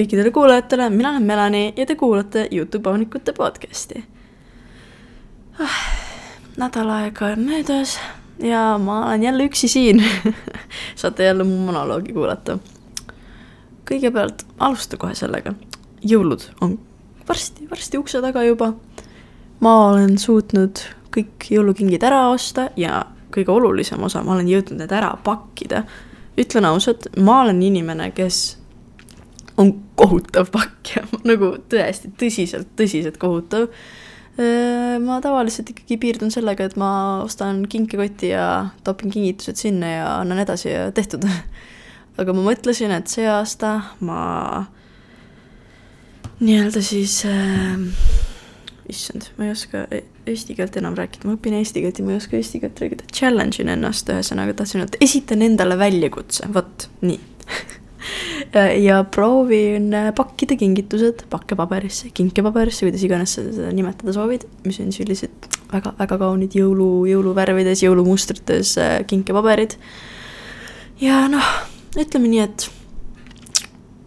kõikidele kuulajatele, mina olen Melani ja te kuulate Youtube Aunikute podcasti ah,. nädal aega on möödas ja ma olen jälle üksi siin saate jälle mu monoloogi kuulata. kõigepealt alusta kohe sellega, jõulud on varsti, varsti ukse taga juba. ma olen suutnud kõik jõulukingid ära osta ja kõige olulisem osa, ma olen jõudnud need ära pakkida. ütlen ausalt, ma olen inimene, kes on kohutav pakkija, nagu tõesti tõsiselt, tõsiselt kohutav. ma tavaliselt ikkagi piirdun sellega, et ma ostan kinkekoti ja topin kingitused sinna ja annan edasi ja tehtud. aga ma mõtlesin, et see aasta ma nii-öelda siis äh, issand, ma ei oska e-, eesti keelt enam rääkida, ma õpin eesti keelt ja ma ei oska eesti keelt rääkida, challenge in ennast, ühesõnaga tahtsin öelda, esitan endale väljakutse, vot nii ja proovin äh, pakkida kingitused pakkepaberisse, kinkepaberisse, kuidas iganes sa seda nimetada soovid, mis on sellised väga-väga kaunid jõulu, jõuluvärvides, jõulumustrites äh, kinkepaberid. ja noh, ütleme nii, et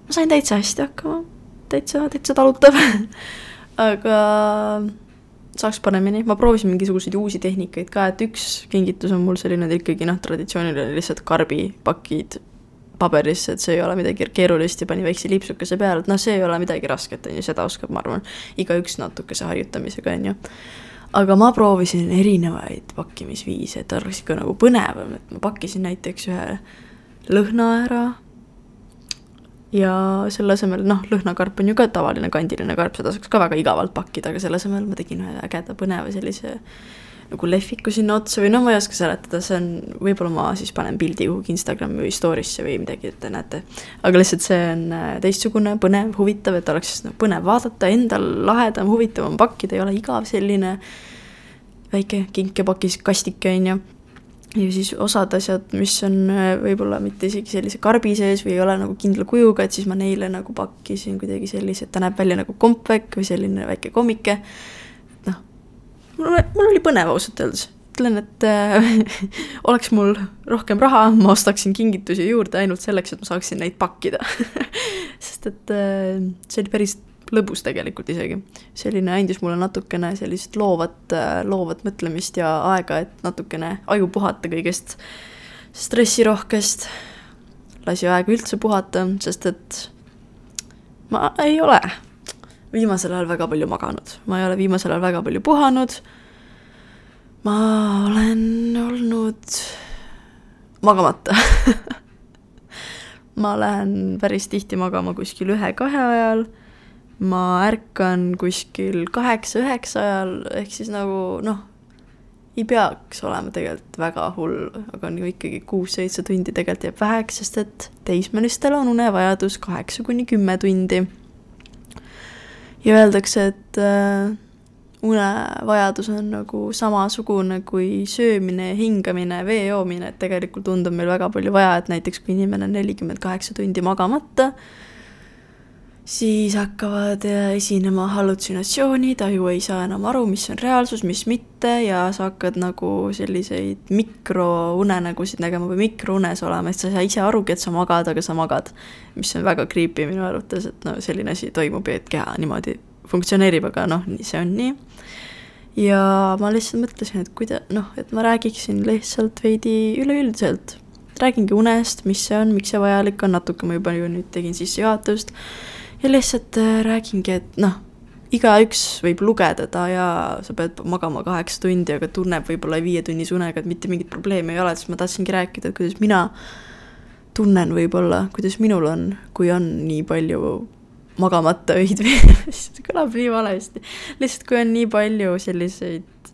ma sain täitsa hästi hakkama, täitsa, täitsa talutav. Aga saaks paremini, ma proovisin mingisuguseid uusi tehnikaid ka, et üks kingitus on mul selline ikkagi noh, traditsiooniline lihtsalt karbipakid paberisse, et see ei ole midagi keerulist ja pani väikse lipsukese peale, et noh, see ei ole midagi rasket, on ju, seda oskab, ma arvan, igaüks natukese harjutamisega, on ju. aga ma proovisin erinevaid pakkimisviise, et oleks ikka nagu põnevam, et ma pakkisin näiteks ühe lõhna ära. ja selle asemel, noh, lõhnakarp on ju ka tavaline kandiline karp, seda saaks ka väga igavalt pakkida, aga selle asemel ma tegin ühe ägeda põneva sellise nagu lehviku sinna otsa või no ma ei oska seletada, see on, võib-olla ma siis panen pildi kuhugi Instagrami või story'sse või midagi, et te näete. aga lihtsalt see on äh, teistsugune, põnev, huvitav, et oleks nagu põnev vaadata, endal lahedam, huvitavam pakkida, ei ole igav selline väike kinkepakis kastike, on ju ja siis osad asjad, mis on äh, võib-olla mitte isegi sellise karbi sees või ei ole nagu kindla kujuga, et siis ma neile nagu pakkisin kuidagi sellise, et ta näeb välja nagu kompvekk või selline väike kommike mul, mul oli põnev ausalt öeldes, ütlen, et äh, oleks mul rohkem raha, ma ostaksin kingitusi juurde ainult selleks, et ma saaksin neid pakkida sest et äh, see oli päris lõbus tegelikult isegi. selline andis mulle natukene sellist loovat äh,, loovat mõtlemist ja aega, et natukene aju puhata kõigest stressirohkest. lasi aega üldse puhata, sest et ma ei ole viimasel ajal väga palju maganud, ma ei ole viimasel ajal väga palju puhanud. ma olen olnud magamata ma lähen päris tihti magama kuskil ühe-kahe ajal. ma ärkan kuskil kaheksa-üheksa ajal, ehk siis nagu noh, ei peaks olema tegelikult väga hull, aga ju ikkagi kuus-seitse tundi tegelikult jääb väheks, sest et teismelistel on unevajadus kaheksa kuni kümme tundi ja öeldakse, et äh, unevajadus on nagu samasugune kui söömine hingamine, vee joomine, et tegelikult und on meil väga palju vaja, et näiteks kui inimene on nelikümmend kaheksa tundi magamata, siis hakkavad äh, esinema hallutsinatsioonid, aju ei saa enam aru, mis on reaalsus, mis mitte ja sa hakkad nagu selliseid mikrounenägusid nägema või mikrounes olema, et sa ei saa ise arugi, et sa magad, aga sa magad. mis on väga creepy minu arvates, et no selline asi toimub ja et keha niimoodi funktsioneerib, aga noh, see on nii. ja ma lihtsalt mõtlesin, et kuida-, noh, et ma räägiksin lihtsalt veidi üleüldiselt. räägingi unest, mis see on, miks see vajalik on, natuke ma juba ju nüüd tegin sissejuhatust ja lihtsalt äh, räägingi, et noh, igaüks võib lugeda ta ja sa pead magama kaheksa tundi, aga tunneb võib-olla viietunnise unega, et mitte mingit probleemi ei ole, siis ma tahtsingi rääkida, et kuidas mina tunnen võib-olla, kuidas minul on, kui on nii palju magamata öid see kõlab nii valesti. lihtsalt kui on nii palju selliseid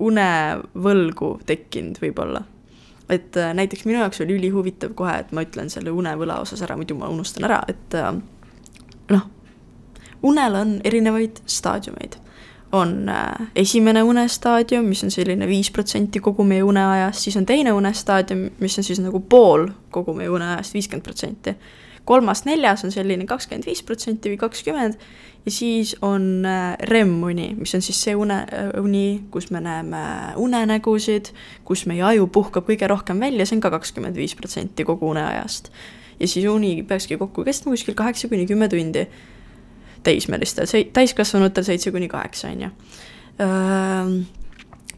unevõlgu tekkinud võib-olla. et äh, näiteks minu jaoks oli ülihuvitav kohe, et ma ütlen selle unevõla osas ära, muidu ma unustan ära, et äh, noh, unel on erinevaid staadiumeid. on äh, esimene unestaadium, mis on selline viis protsenti kogu meie uneajast, siis on teine unestaadium, mis on siis nagu pool kogu meie uneajast, viiskümmend protsenti. kolmas, neljas on selline kakskümmend viis protsenti või kakskümmend ja siis on äh, REM-uni, mis on siis see une, äh, uni, kus me näeme unenägusid, kus meie aju puhkab kõige rohkem välja, see on ka kakskümmend viis protsenti kogu uneajast ja siis uni peakski kokku kestma kuskil kaheksa kuni kümme tundi. teismelistel, täiskasvanutel seitse kuni kaheksa, on ju.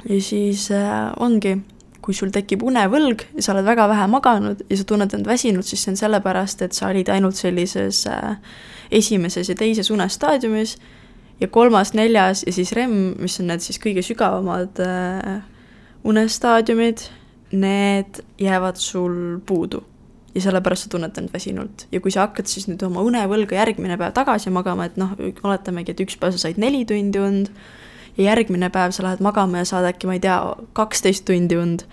ja siis äh, ongi, kui sul tekib unevõlg ja sa oled väga vähe maganud ja sa tunned end väsinud, siis see on sellepärast, et sa olid ainult sellises äh, esimeses ja teises unestaadiumis ja kolmas, neljas ja siis REM, mis on need siis kõige sügavamad äh, unestaadiumid, need jäävad sul puudu ja sellepärast sa tunned end väsinult. ja kui sa hakkad siis nüüd oma unevõlga järgmine päev tagasi magama, et noh, oletamegi, et üks päev sa said neli tundi und ja järgmine päev sa lähed magama ja saad äkki, ma ei tea, kaksteist tundi und,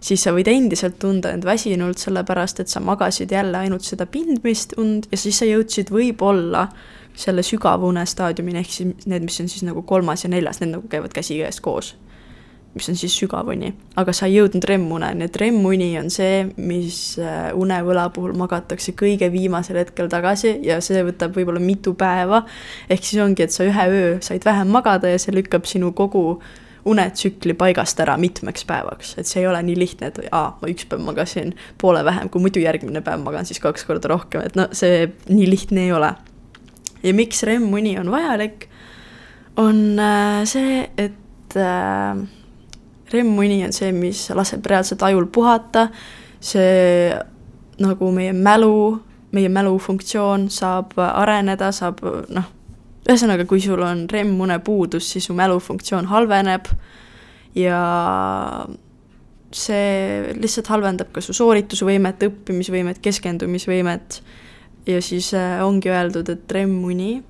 siis sa võid endiselt tunda end väsinult, sellepärast et sa magasid jälle ainult seda pindmist und ja siis sa jõudsid võib-olla selle sügava une staadiumini, ehk siis need, mis on siis nagu kolmas ja neljas, need nagu käivad käsikäes koos mis on siis sügavuni, aga sa ei jõudnud REM-uneni, et REM-uni on see, mis äh, unevõla puhul magatakse kõige viimasel hetkel tagasi ja see võtab võib-olla mitu päeva. ehk siis ongi, et sa ühe öö said vähem magada ja see lükkab sinu kogu unetsükli paigast ära mitmeks päevaks, et see ei ole nii lihtne, et aa, ma üks päev magasin poole vähem, kui muidu järgmine päev magan siis kaks korda rohkem, et no see nii lihtne ei ole. ja miks REM-uni on vajalik, on äh, see, et äh, REM-uni on see, mis laseb reaalselt ajul puhata, see nagu meie mälu, meie mälufunktsioon saab areneda, saab noh, ühesõnaga, kui sul on REM-une puudus, siis su mälufunktsioon halveneb. Ja see lihtsalt halvendab ka su sooritusvõimet, õppimisvõimet, keskendumisvõimet. Ja siis äh, ongi öeldud, et REM-uni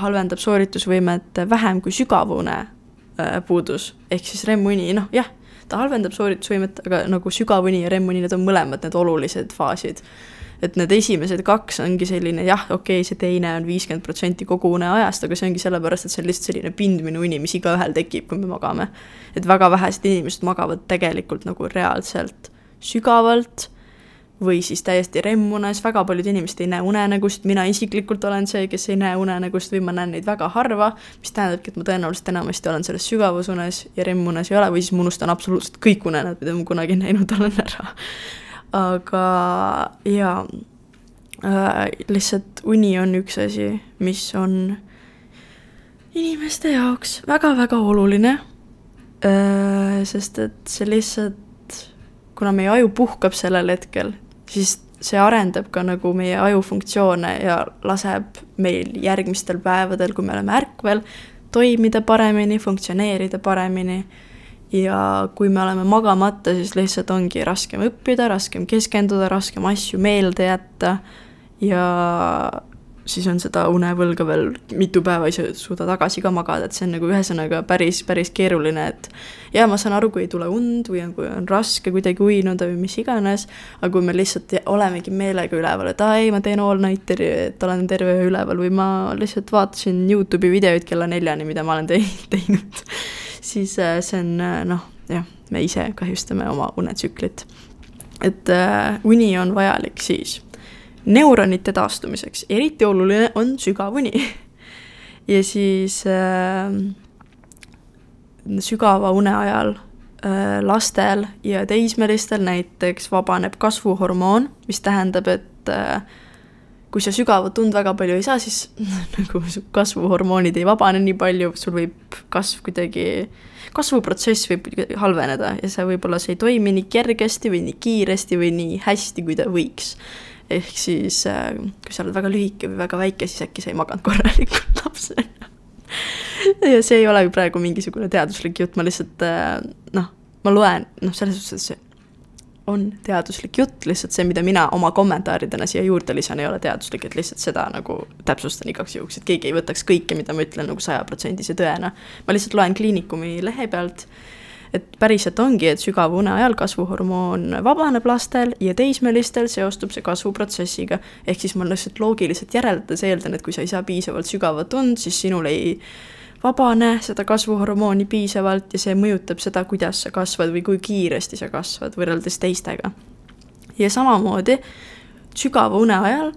halvendab sooritusvõimet vähem kui sügavune Äh, puudus, ehk siis REM-uni, noh jah, ta halvendab sooritusvõimet, aga nagu sügavuni ja REM-uni, need on mõlemad need olulised faasid. et need esimesed kaks ongi selline jah, okei okay,, see teine on viiskümmend protsenti kogu une ajast, aga see ongi sellepärast, et see on lihtsalt selline pindmine uni, mis igaühel tekib, kui me magame. et väga vähesed inimesed magavad tegelikult nagu reaalselt sügavalt või siis täiesti remmunes, väga paljud inimesed ei näe unenägust, mina isiklikult olen see, kes ei näe unenägust või ma näen neid väga harva, mis tähendabki, et ma tõenäoliselt enamasti olen selles sügavusunes ja remmunes ei ole või siis ma unustan absoluutselt kõik unenäod, mida ma kunagi näinud olen ära. aga jaa äh,, lihtsalt uni on üks asi, mis on inimeste jaoks väga-väga oluline äh,, sest et see lihtsalt kuna meie aju puhkab sellel hetkel, siis see arendab ka nagu meie aju funktsioone ja laseb meil järgmistel päevadel, kui me oleme ärkvel, toimida paremini, funktsioneerida paremini. ja kui me oleme magamata, siis lihtsalt ongi raskem õppida, raskem keskenduda, raskem asju meelde jätta ja siis on seda unevõlga veel mitu päeva ei suuda tagasi ka magada, et see on nagu ühesõnaga päris, päris keeruline, et jaa, ma saan aru, kui ei tule und või on, kui on raske kuidagi uinuda või mis iganes, aga kui me lihtsalt olemegi meelega üleval, et aa ei, ma teen all night'i, et olen terve öö üleval või ma lihtsalt vaatasin Youtube'i videoid kella neljani, mida ma olen te teinud siis äh, see on äh, noh, jah, me ise kahjustame oma unetsüklit. et äh, uni on vajalik siis neuronite taastumiseks, eriti oluline on sügavuni. Ja siis äh, sügava une ajal äh, lastel ja teismelistel näiteks vabaneb kasvuhormoon, mis tähendab, et äh, kui sa sügavat und väga palju ei saa, siis nagu su kasvuhormoonid ei vabane nii palju, sul võib kasv kuidagi, kasvuprotsess võib halveneda ja see võib-olla see ei toimi nii kergesti või nii kiiresti või nii hästi, kui ta võiks ehk siis äh, kui sa oled väga lühike või väga väike, siis äkki sa ei maganud korralikult lapsena ja see ei ole praegu mingisugune teaduslik jutt, ma lihtsalt äh, noh, ma loen, noh, selles suhtes, on teaduslik jutt, lihtsalt see, mida mina oma kommentaaridena siia juurde lisan, ei ole teaduslik, et lihtsalt seda nagu täpsustan igaks juhuks, et keegi ei võtaks kõike, mida ma ütlen nagu sajaprotsendise tõena. ma lihtsalt loen kliinikumi lehe pealt et päriselt ongi, et sügava une ajal kasvuhormoon vabaneb lastel ja teismelistel seostub see kasvuprotsessiga. ehk siis ma lihtsalt loogiliselt järeldades eeldan, et kui sa ei saa piisavalt sügavat und, siis sinul ei vabane seda kasvuhormooni piisavalt ja see mõjutab seda, kuidas sa kasvad või kui kiiresti sa kasvad võrreldes teistega. ja samamoodi sügava une ajal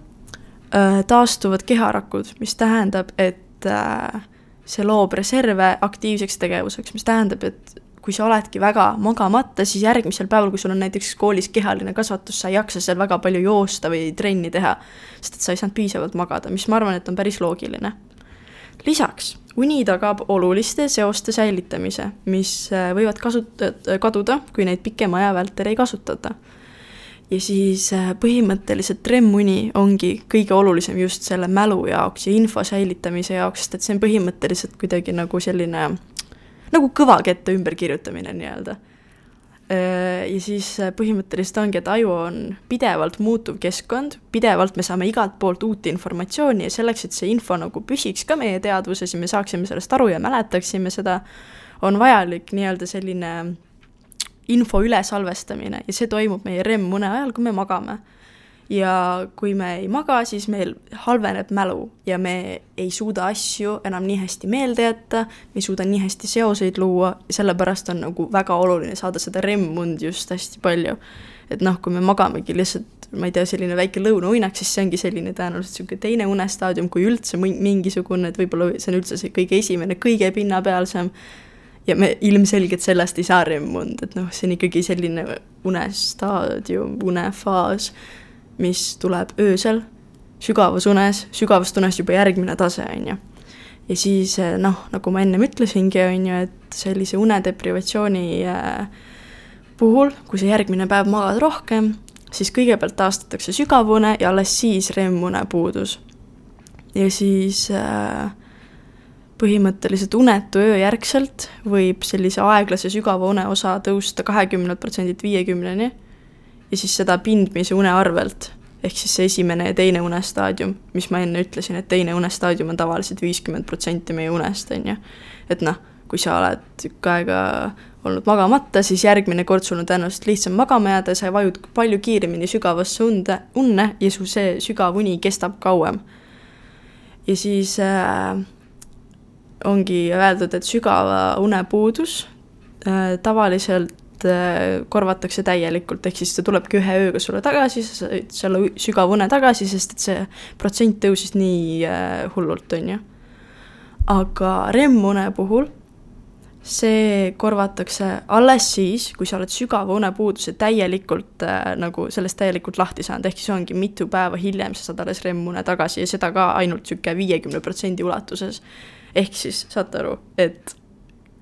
äh, taastuvad keharakud, mis tähendab, et äh, see loob reserve aktiivseks tegevuseks, mis tähendab, et kui sa oledki väga magamata, siis järgmisel päeval, kui sul on näiteks koolis kehaline kasvatus, sa ei jaksa seal väga palju joosta või trenni teha, sest et sa ei saanud piisavalt magada, mis ma arvan, et on päris loogiline. lisaks, uni tagab oluliste seoste säilitamise, mis äh, võivad kasut-, kaduda, kui neid pikema aja vältel ei kasutata ja siis äh, põhimõtteliselt REM-uni ongi kõige olulisem just selle mälu jaoks ja info säilitamise jaoks, sest et see on põhimõtteliselt kuidagi nagu selline, nagu kõvakette ümberkirjutamine nii-öelda. Ja siis äh, põhimõtteliselt ongi, et aju on pidevalt muutuv keskkond, pidevalt me saame igalt poolt uut informatsiooni ja selleks, et see info nagu püsiks ka meie teadvuses ja me saaksime sellest aru ja mäletaksime seda, on vajalik nii-öelda selline info ülesalvestamine ja see toimub meie REM-une ajal, kui me magame. Ja kui me ei maga, siis meil halveneb mälu ja me ei suuda asju enam nii hästi meelde jätta, me ei suuda nii hästi seoseid luua sellepärast on nagu väga oluline saada seda REM-und just hästi palju. et noh, kui me magamegi lihtsalt ma ei tea, selline väike lõunauinak, siis see ongi selline tõenäoliselt niisugune teine unestaadium, kui üldse mingisugune, et võib-olla see on üldse see kõige esimene, kõige pinnapealsem ja me ilmselgelt sellest ei saa remmund, et noh, see on ikkagi selline unestaadium, unefaas, mis tuleb öösel, sügavas unes, sügavast unest juba järgmine tase, on ju. ja siis eh, noh, nagu ma ennem ütlesingi, on ju, et sellise unedeprivatsiooni äh, puhul, kui sa järgmine päev magad rohkem, siis kõigepealt taastatakse sügavune ja alles siis REM-une puudus. ja siis äh, põhimõtteliselt unetu öö järgselt võib sellise aeglase sügava une osa tõusta kahekümnelt protsendilt viiekümneni ja siis seda pindmise une arvelt, ehk siis see esimene ja teine unestaadium, mis ma enne ütlesin, et teine unestaadium on tavaliselt viiskümmend protsenti meie unest, on ju. et noh, kui sa oled tükk aega olnud magamata, siis järgmine kord sul on tõenäoliselt lihtsam magama jääda, sa vajud palju kiiremini sügavasse unde, unne ja su see sügav uni kestab kauem. ja siis äh, ongi öeldud, et sügava unepuudus äh, tavaliselt korvatakse täielikult, ehk siis see tulebki ühe ööga sulle tagasi, sa said selle sügava une tagasi, sest et see protsent tõusis nii äh, hullult, on ju. aga REM-une puhul see korvatakse alles siis, kui sa oled sügava unepuuduse täielikult äh, nagu sellest täielikult lahti saanud, ehk siis ongi mitu päeva hiljem sa saad alles REM-une tagasi ja seda ka ainult niisugune viiekümne protsendi ulatuses ehk siis saate aru, et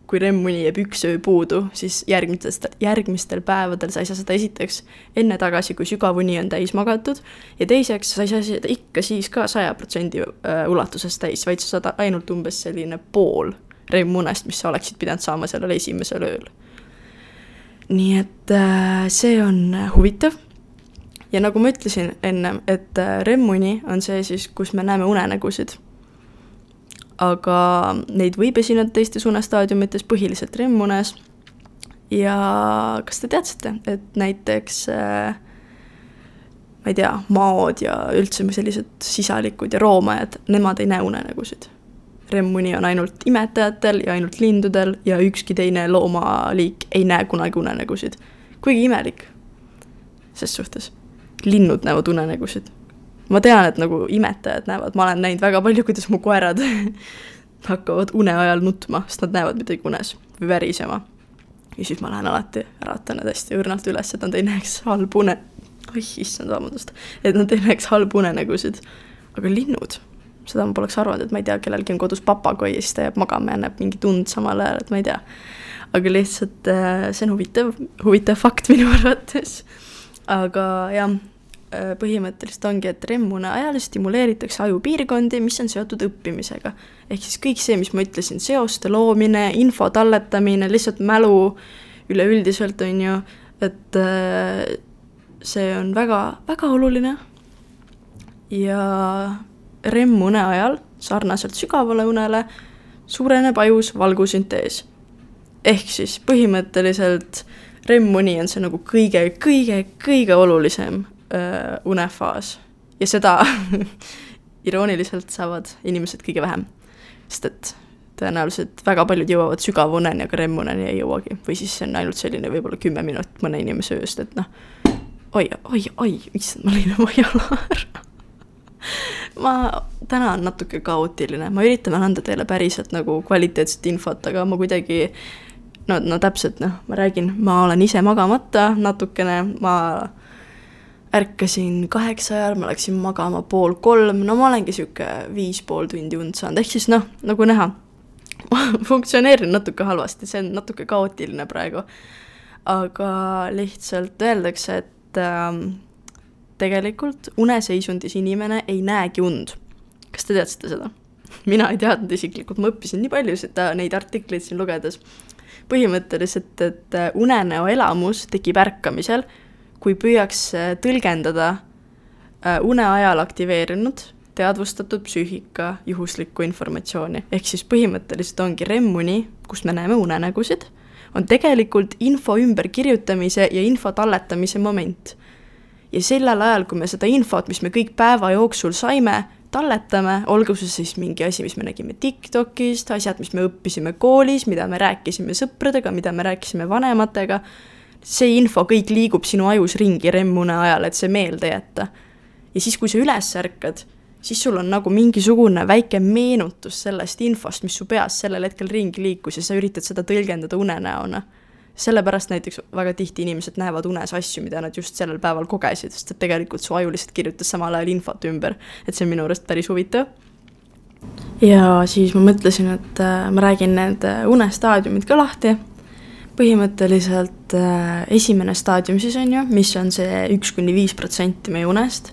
kui REM-uni jääb üks öö puudu, siis järgmistel, järgmistel päevadel sa ei saa seda esiteks enne tagasi, kui sügav uni on täis magatud, ja teiseks, sa ei saa seda ikka siis ka saja protsendi äh, ulatuses täis, vaid sa saad ainult umbes selline pool REM-unest, mis sa oleksid pidanud saama sellel esimesel ööl. nii et äh, see on huvitav ja nagu ma ütlesin ennem, et äh, REM-uni on see siis, kus me näeme unenägusid aga neid võib esineda teistes unestaadiumites, põhiliselt REM-unes. ja kas te teadsite, et näiteks äh, ma ei tea, maod ja üldse sellised sisalikud ja roomajad, nemad ei näe unenägusid. REM-uni on ainult imetajatel ja ainult lindudel ja ükski teine loomaliik ei näe kunagi unenägusid. kuigi imelik, ses suhtes. linnud näevad unenägusid ma tean, et nagu imetajad näevad, ma olen näinud väga palju, kuidas mu koerad hakkavad une ajal nutma, sest nad näevad midagi unes või värisema. ja siis ma lähen alati, äratan nad hästi õrnalt üles, et nad ei näeks halbu une, oih, issand, vabandust, et nad ei näeks halbu unenägusid. aga linnud, seda ma poleks arvanud, et ma ei tea, kellelgi on kodus papagoi ja siis ta jääb magama ja näeb mingi tund samal ajal, et ma ei tea. aga lihtsalt äh, see on huvitav, huvitav fakt minu arvates. aga jah põhimõtteliselt ongi, et REM-une ajal stimuleeritakse ajupiirkondi, mis on seotud õppimisega. ehk siis kõik see, mis ma ütlesin, seoste loomine, info talletamine, lihtsalt mälu üleüldiselt, on ju, et äh, see on väga, väga oluline. ja REM-une ajal, sarnaselt sügavale unele, suureneb ajus valgusüntees. ehk siis põhimõtteliselt REM-uni on see nagu kõige, kõige, kõige olulisem öö, unefaas ja seda irooniliselt saavad inimesed kõige vähem. sest et tõenäoliselt väga paljud jõuavad sügavuneni, aga REM-uneni ei jõuagi. või siis see on ainult selline võib-olla kümme minutit mõne inimese ööst, et noh, oi, oi, oi, issand, ma lõin oma jala ära ma, täna on natuke kaootiline, ma üritan anda teile päriselt nagu kvaliteetset infot, aga ma kuidagi no, no täpselt noh, ma räägin, ma olen ise magamata natukene, ma ärkasin kaheksa ajal, ma läksin magama pool kolm, no ma olengi sihuke viis pool tundi und saanud, ehk siis noh, nagu näha funktsioneerin natuke halvasti, see on natuke kaootiline praegu. aga lihtsalt öeldakse, et ähm, tegelikult uneseisundis inimene ei näegi und. kas te teadsite seda? mina ei teadnud isiklikult, ma õppisin nii palju seda, neid artikleid siin lugedes. põhimõtteliselt, et äh, unenäo elamus tekib ärkamisel kui püüaks äh, tõlgendada äh, une ajal aktiveerinud teadvustatud psüühika juhuslikku informatsiooni. ehk siis põhimõtteliselt ongi REM-uni, kus me näeme unenägusid, on tegelikult info ümberkirjutamise ja info talletamise moment. ja sellel ajal, kui me seda infot, mis me kõik päeva jooksul saime, talletame, olgu see siis mingi asi, mis me nägime TikTokist, asjad, mis me õppisime koolis, mida me rääkisime sõpradega, mida me rääkisime vanematega see info kõik liigub sinu ajus ringi remmune ajal, et see meelde jätta. ja siis, kui sa üles ärkad, siis sul on nagu mingisugune väike meenutus sellest infost, mis su peas sellel hetkel ringi liikus ja sa üritad seda tõlgendada unenäona. sellepärast näiteks väga tihti inimesed näevad unes asju, mida nad just sellel päeval kogesid, sest et tegelikult su aju lihtsalt kirjutas samal ajal infot ümber. et see on minu arust päris huvitav ja siis ma mõtlesin, et äh, ma räägin need äh, unestaadiumid ka lahti põhimõtteliselt äh, esimene staadium siis on ju, mis on see üks kuni viis protsenti meie unest,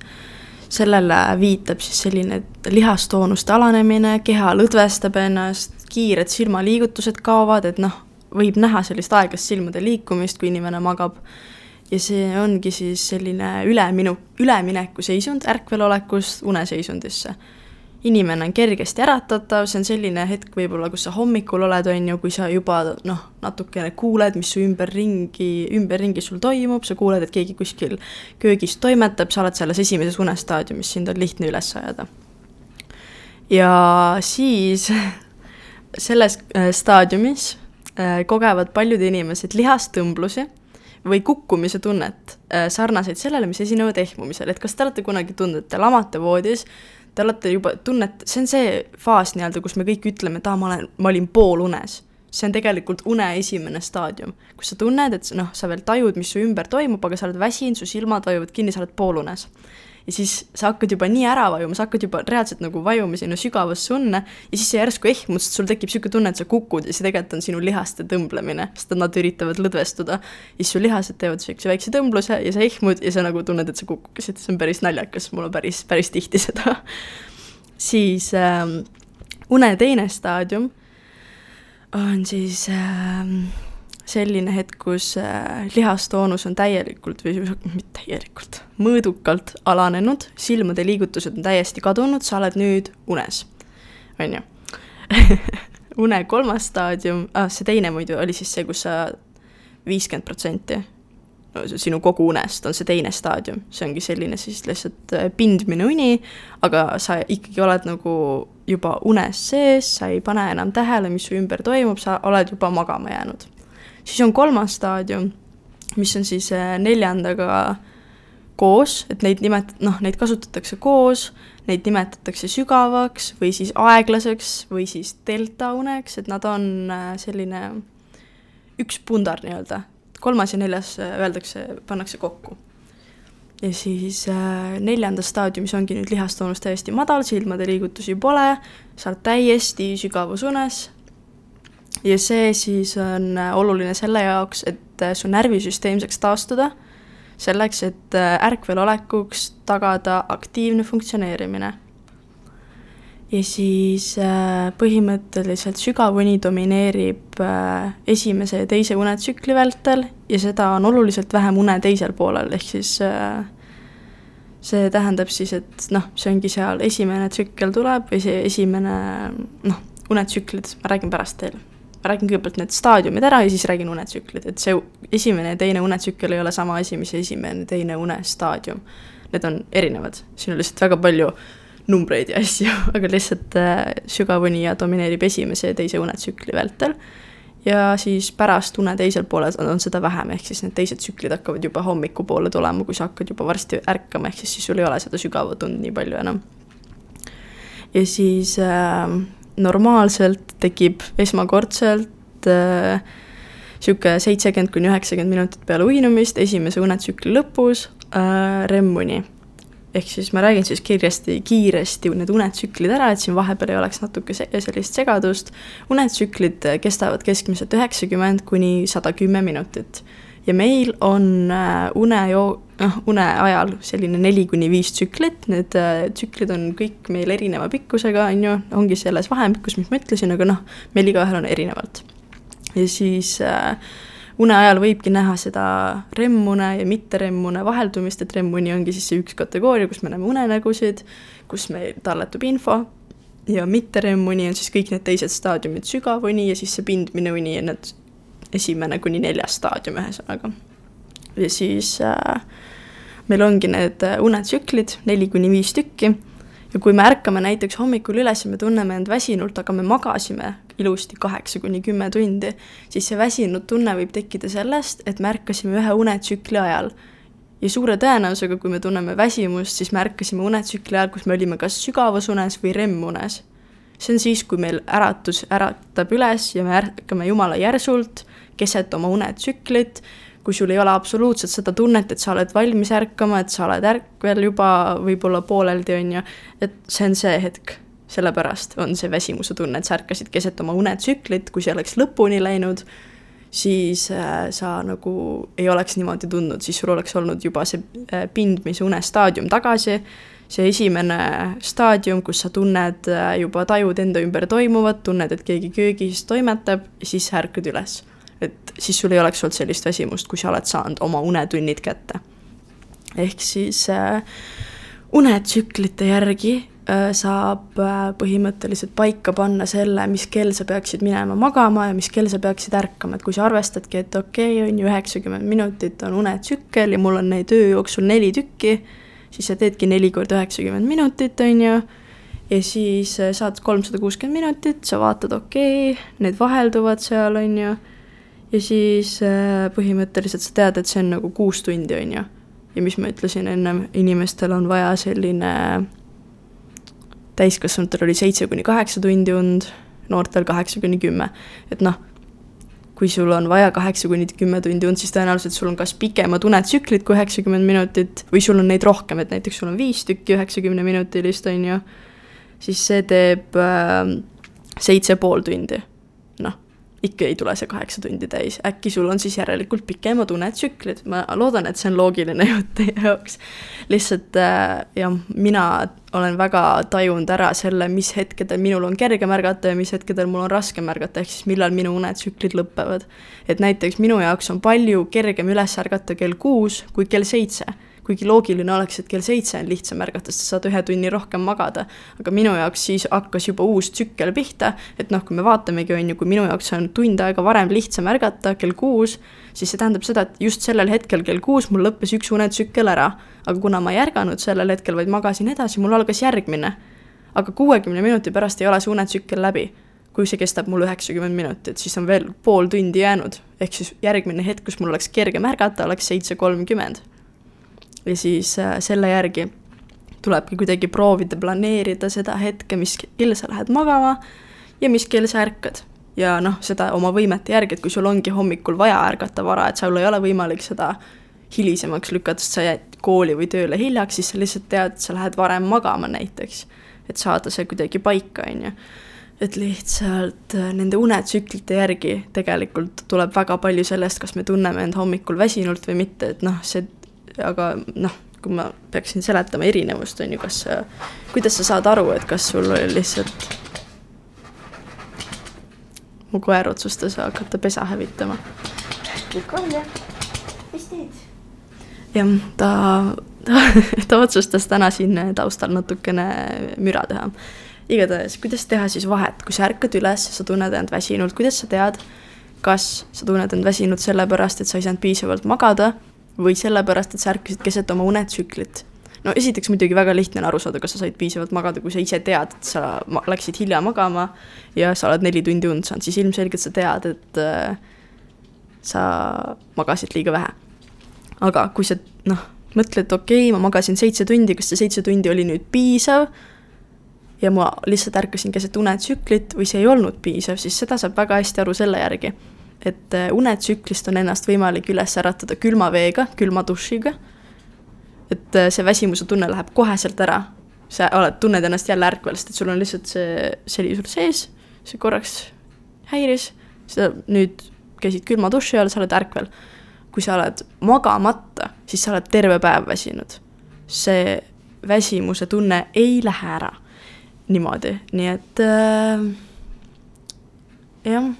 sellele viitab siis selline lihastoonuste alanemine, keha lõdvestab ennast, kiired silmaliigutused kaovad, et noh, võib näha sellist aeglast silmade liikumist, kui inimene magab. ja see ongi siis selline üleminu, üleminekuseisund ärkvelolekust uneseisundisse inimene on kergesti äratatav, see on selline hetk võib-olla, kus sa hommikul oled, on ju, kui sa juba noh, natukene kuuled, mis su ümberringi, ümberringi sul toimub, sa kuuled, et keegi kuskil köögis toimetab, sa oled selles esimeses unestaadiumis, sind on lihtne üles ajada. ja siis selles äh, staadiumis äh, kogevad paljud inimesed lihastõmblusi või kukkumise tunnet, äh, sarnaseid sellele, mis esinevad ehmumisel, et kas te olete kunagi tundnud, et te lamate voodis, te olete juba, tunnet-, see on see faas nii-öelda, kus me kõik ütleme, et aa, ma olen, ma olin poolunes. see on tegelikult une esimene staadium, kus sa tunned, et noh, sa veel tajud, mis su ümber toimub, aga sa oled väsinud, su silmad vajuvad kinni, sa oled poolunes ja siis sa hakkad juba nii ära vajuma, sa hakkad juba reaalselt nagu vajuma sinna sügavasse unne ja siis sa järsku ehmud, sest sul tekib niisugune tunne, et sa kukud ja see tegelikult on sinu lihaste tõmblemine, sest nad üritavad lõdvestuda. ja siis su lihased teevad niisuguse väikse tõmbluse ja sa ehmud ja sa nagu tunned, et sa kukukesid, see on päris naljakas, mul on päris, päris tihti seda siis äh, une teine staadium on siis äh, selline hetk, kus äh, lihastoonus on täielikult või mitte täielikult, mõõdukalt alanenud, silmade liigutused on täiesti kadunud, sa oled nüüd unes, on ju. Une kolmas staadium ah,, see teine muidu oli siis see, kus sa viiskümmend protsenti sinu kogu unest on see teine staadium, see ongi selline siis lihtsalt äh, pindmine uni, aga sa ikkagi oled nagu juba unes sees, sa ei pane enam tähele, mis su ümber toimub, sa oled juba magama jäänud siis on kolmas staadium, mis on siis äh, neljandaga koos, et neid nimet-, noh, neid kasutatakse koos, neid nimetatakse sügavaks või siis aeglaseks või siis deltauneks, et nad on äh, selline üks pundar nii-öelda. kolmas ja neljas äh, öeldakse, pannakse kokku. ja siis äh, neljandas staadiumis ongi nüüd lihastoonus täiesti madal, silmade liigutusi pole, sa oled täiesti sügavusunes, ja see siis on äh, oluline selle jaoks, et äh, su närvisüsteem saaks taastuda, selleks, et äh, ärkvelolekuks tagada aktiivne funktsioneerimine. ja siis põhimõtteliselt sügavuni domineerib esimese ja teise unetsükli vältel ja seda on oluliselt vähem une teisel poolel, ehk siis see tähendab siis, et noh, see ongi seal esimene tsükkel tuleb või see esimene noh, unetsüklid, ma räägin pärast teile räägin kõigepealt need staadiumid ära ja siis räägin unetsüklid, et see esimene ja teine unetsükkel ei ole sama asi, mis esimene ja teine unestaadium. Need on erinevad, siin on lihtsalt väga palju numbreid ja asju, aga lihtsalt äh, sügavunija domineerib esimese ja teise unetsükli vältel. ja siis pärast une teisel poolel on, seda vähem, ehk siis need teised tsüklid hakkavad juba hommikupoole tulema, kui sa hakkad juba varsti ärkama, ehk siis, siis sul ei ole seda sügavat und nii palju enam. ja siis äh, normaalselt tekib esmakordselt äh, niisugune seitsekümmend kuni üheksakümmend minutit peale uinumist, esimese unetsükli lõpus äh, REM-uni. ehk siis ma räägin siis kiiresti, kiiresti need unetsüklid ära, et siin vahepeal ei oleks natuke se sellist segadust. unetsüklid kestavad keskmiselt üheksakümmend kuni sada kümme minutit ja meil on äh, unejoo-, noh, une ajal selline neli kuni viis tsüklit, need äh, tsüklid on kõik meil erineva pikkusega, on ju, ongi selles vahemikus, mis ma ütlesin, aga noh, meil igaühel on erinevalt. ja siis äh, une ajal võibki näha seda REM-une ja mitte REM-une vaheldumist, et REM-uni ongi siis see üks kategooria, kus me näeme unenägusid, kus meil talletub info, ja mitte REM-uni on siis kõik need teised staadiumid, sügavuni ja siis see pindmine uni ja need esimene kuni neljas staadium, ühesõnaga. ja siis äh, meil ongi need äh, unetsüklid, neli kuni viis tükki, ja kui me ärkame näiteks hommikul üles ja me tunneme end väsinult, aga me magasime ilusti kaheksa kuni kümme tundi, siis see väsinud tunne võib tekkida sellest, et me ärkasime ühe unetsükli ajal. ja suure tõenäosusega, kui me tunneme väsimust, siis me ärkasime unetsükli ajal, kus me olime kas sügavusunes või REM-unes. see on siis, kui meil äratus äratab üles ja me ärkame jumala järsult keset oma unetsüklit, kui sul ei ole absoluutselt seda tunnet, et sa oled valmis ärkama, et sa oled ärkvel juba võib-olla pooleldi, on ju, et see on see hetk. sellepärast on see väsimuse tunne, et sa ärkasid keset oma unetsüklit, kui see oleks lõpuni läinud, siis äh, sa nagu ei oleks niimoodi tundnud, siis sul oleks olnud juba see äh, pindmise unestaadium tagasi, see esimene staadium, kus sa tunned äh, juba, tajud enda ümber toimuvat, tunned, et keegi köögis toimetab, siis sa ärkad üles et siis sul ei oleks olnud sellist väsimust, kui sa oled saanud oma unetunnid kätte. ehk siis äh, unetsüklite järgi äh, saab äh, põhimõtteliselt paika panna selle, mis kell sa peaksid minema magama ja mis kell sa peaksid ärkama, et kui sa arvestadki, et okei okay,, on ju üheksakümmend minutit on unetsükkel ja mul on neid öö jooksul neli tükki, siis sa teedki neli korda üheksakümmend minutit, on ju, ja siis äh, saad kolmsada kuuskümmend minutit, sa vaatad, okei okay,, need vahelduvad seal, on ju ja siis äh, põhimõtteliselt sa tead, et see on nagu kuus tundi, on ju. ja mis ma ütlesin ennem, inimestel on vaja selline, täiskasvanutel oli seitse kuni kaheksa tundi und, noortel kaheksa kuni kümme, et noh, kui sul on vaja kaheksa kuni kümme tundi und, siis tõenäoliselt sul on kas pikemad unetsüklid kui üheksakümmend minutit või sul on neid rohkem, et näiteks sul on viis tükki üheksakümne minutilist, on ju, siis see teeb äh, seitse pool tundi ikka ei tule see kaheksa tundi täis, äkki sul on siis järelikult pikemad unetsüklid, ma loodan, et see on loogiline jutt teie jaoks. lihtsalt äh, jah, mina olen väga tajunud ära selle, mis hetkedel minul on kerge märgata ja mis hetkedel mul on raske märgata, ehk siis millal minu unetsüklid lõpevad. et näiteks minu jaoks on palju kergem üles ärgata kell kuus kui kell seitse kuigi loogiline oleks, et kell seitse on lihtsam ärgata, sest sa saad ühe tunni rohkem magada. aga minu jaoks siis hakkas juba uus tsükkel pihta, et noh, kui me vaatamegi, on ju, kui minu jaoks on tund aega varem lihtsam ärgata kell kuus, siis see tähendab seda, et just sellel hetkel kell kuus mul lõppes üks unetsükkel ära. aga kuna ma ei ärganud sellel hetkel, vaid magasin edasi, mul algas järgmine. aga kuuekümne minuti pärast ei ole see unetsükkel läbi kui see kestab mul üheksakümmend minutit, siis on veel pool tundi jäänud. ehk siis järgmine hetk, kus mul oleks kergem ärgata, oleks seitse kolmkümmend ja siis äh, selle järgi tulebki kuidagi proovida planeerida seda hetke, mis kell sa lähed magama ja mis kell sa ärkad. ja noh, seda oma võimete järgi, et kui sul ongi hommikul vaja ärgata vara, et sul ei ole võimalik seda hilisemaks lükata, sest sa jääd kooli või tööle hiljaks, siis sa lihtsalt tead, sa lähed varem magama näiteks. et saada see kuidagi paika, on ju. et lihtsalt äh, nende unetsüklite järgi tegelikult tuleb väga palju sellest, kas me tunneme end hommikul väsinult või mitte, et noh, see aga noh, kui ma peaksin seletama erinevust, on ju, kas kuidas sa saad aru, et kas sul oli lihtsalt mu koer otsustas hakata pesa hävitama. Nicole, mis teed? jah, ta, ta, ta otsustas täna siin taustal natukene müra teha. igatahes, kuidas teha siis vahet, kui sa ärkad üles, sa tunned end väsinult, kuidas sa tead, kas sa tunned end väsinud sellepärast, et sa ei saanud piisavalt magada või sellepärast, et sa ärkasid keset oma unetsüklit. no esiteks muidugi väga lihtne on aru saada, kas sa said piisavalt magada, kui sa ise tead, et sa läksid hilja magama ja sa oled neli tundi und saanud, siis ilmselgelt sa tead, et äh, sa magasid liiga vähe. aga kui sa noh, mõtled, okei okay,, ma magasin seitse tundi, kas see seitse tundi oli nüüd piisav ja ma lihtsalt ärkasin keset unetsüklit või see ei olnud piisav, siis seda saab väga hästi aru selle järgi et äh, unetsüklist on ennast võimalik üles äratada külma veega, külma dušiga. et äh, see väsimuse tunne läheb koheselt ära. sa oled, tunned ennast jälle ärkvel, sest et sul on lihtsalt see, see oli sul sees, see korraks häiris, sa nüüd käisid külma duši all, sa oled ärkvel. kui sa oled magamata, siis sa oled terve päev väsinud. see väsimuse tunne ei lähe ära niimoodi, nii et äh, jah,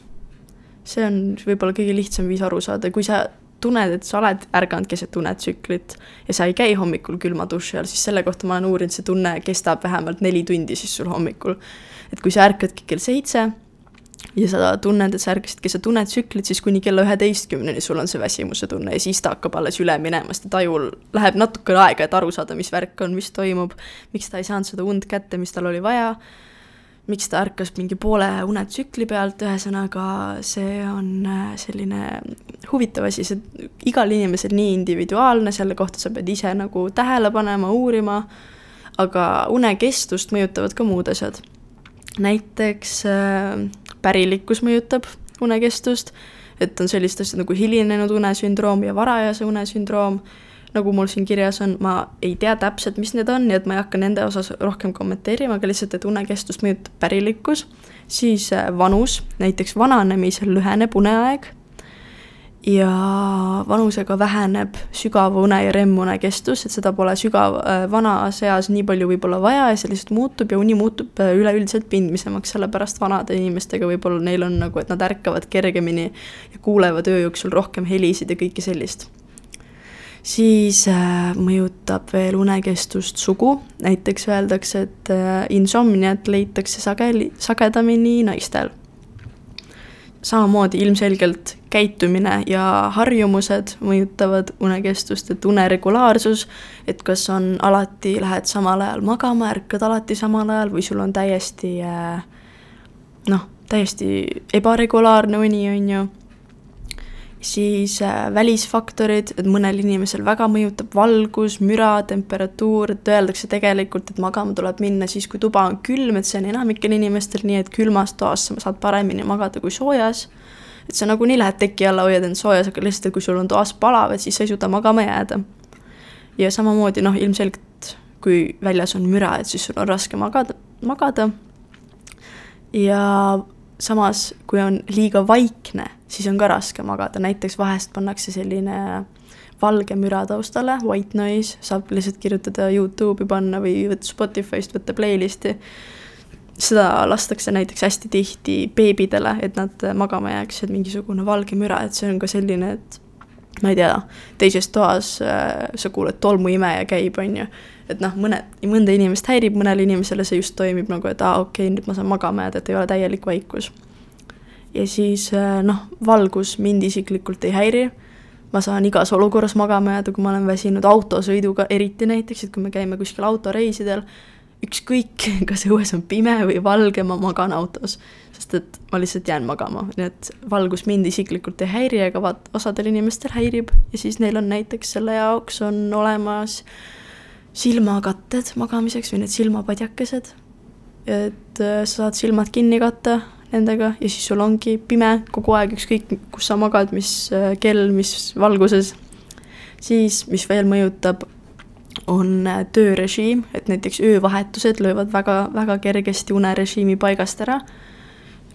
see on võib-olla kõige lihtsam viis aru saada, kui sa tunned, et sa oled ärganud keset unetsüklit ja sa ei käi hommikul külma duši all, siis selle kohta ma olen uurinud, see tunne kestab vähemalt neli tundi siis sul hommikul. et kui sa ärkadki kell seitse ja sa tunned, et sa ärkasid keset unetsüklit, siis kuni kella üheteistkümneni sul on see väsimuse tunne ja siis ta hakkab alles üle minema, sest tajul läheb natukene aega, et aru saada, mis värk on, mis toimub, miks ta ei saanud seda und kätte, mis tal oli vaja miks ta ärkas mingi poole unetsükli pealt, ühesõnaga see on äh, selline huvitav asi, see igal inimesel nii individuaalne, selle kohta sa pead ise nagu tähele panema, uurima, aga unekestust mõjutavad ka muud asjad. näiteks äh, pärilikkus mõjutab unekestust, et on sellist asja nagu hilinenud unesündroom ja varajase unesündroom nagu mul siin kirjas on, ma ei tea täpselt, mis need on, nii et ma ei hakka nende osas rohkem kommenteerima, aga lihtsalt, et unekestust mõjutab pärilikkus, siis äh, vanus, näiteks vananemisel lüheneb uneaeg ja vanusega väheneb sügava une ja REM-une kestus, et seda pole sügav, äh, vanas eas nii palju võib-olla vaja ja see lihtsalt muutub ja uni muutub äh, üleüldiselt pindmisemaks, sellepärast vanade inimestega võib-olla neil on nagu, et nad ärkavad kergemini ja kuulevad öö jooksul rohkem helisid ja kõike sellist siis äh, mõjutab veel unekestust sugu, näiteks öeldakse, et äh, insomniat leitakse sageli, sagedamini naistel. samamoodi ilmselgelt käitumine ja harjumused mõjutavad unekestust, et uneregulaarsus, et kas on alati, lähed samal ajal magama, ärkad alati samal ajal või sul on täiesti äh, noh, täiesti ebaregulaarne uni, on ju siis äh, välisfaktorid, et mõnel inimesel väga mõjutab valgus, müra, temperatuur, et öeldakse tegelikult, et magama tuleb minna siis, kui tuba on külm, et see on enamikel inimestel nii, et külmas toas sa saad paremini magada kui soojas. et sa nagunii lähed teki alla, hoiad end soojas, aga lihtsalt, kui sul on toas palav, et siis sa ei suuda magama jääda. ja samamoodi noh, ilmselgelt kui väljas on müra, et siis sul on raske magada, magada. ja samas, kui on liiga vaikne, siis on ka raske magada, näiteks vahest pannakse selline valge müra taustale, white noise, saab lihtsalt kirjutada Youtube'i panna või võtta Spotify'st, võtta playlist'i. seda lastakse näiteks hästi tihti beebidele, et nad magama jääksid, mingisugune valge müra, et see on ka selline, et ma ei tea, teises toas äh, sa kuuled tolmuimeja käib, on ju et noh, mõned, mõnda inimest häirib, mõnele inimesele see just toimib nagu, et aa, okei okay,, nüüd ma saan magama jääda, et ei ole täielik vaikus. ja siis äh, noh, valgus mind isiklikult ei häiri, ma saan igas olukorras magama jääda, kui ma olen väsinud autosõiduga, eriti näiteks, et kui me käime kuskil autoreisidel, ükskõik, kas õues on pime või valge, ma magan autos. sest et ma lihtsalt jään magama, nii et valgus mind isiklikult ei häiri, aga vaat osadel inimestel häirib ja siis neil on näiteks selle jaoks on olemas äh, silmakatted magamiseks või need silmapadjakesed. et äh, sa saad silmad kinni katta nendega ja siis sul ongi pime kogu aeg, ükskõik kus sa magad, mis äh, kell, mis valguses. siis, mis veel mõjutab, on äh, töörežiim, et näiteks öövahetused löövad väga, väga kergesti unerežiimi paigast ära.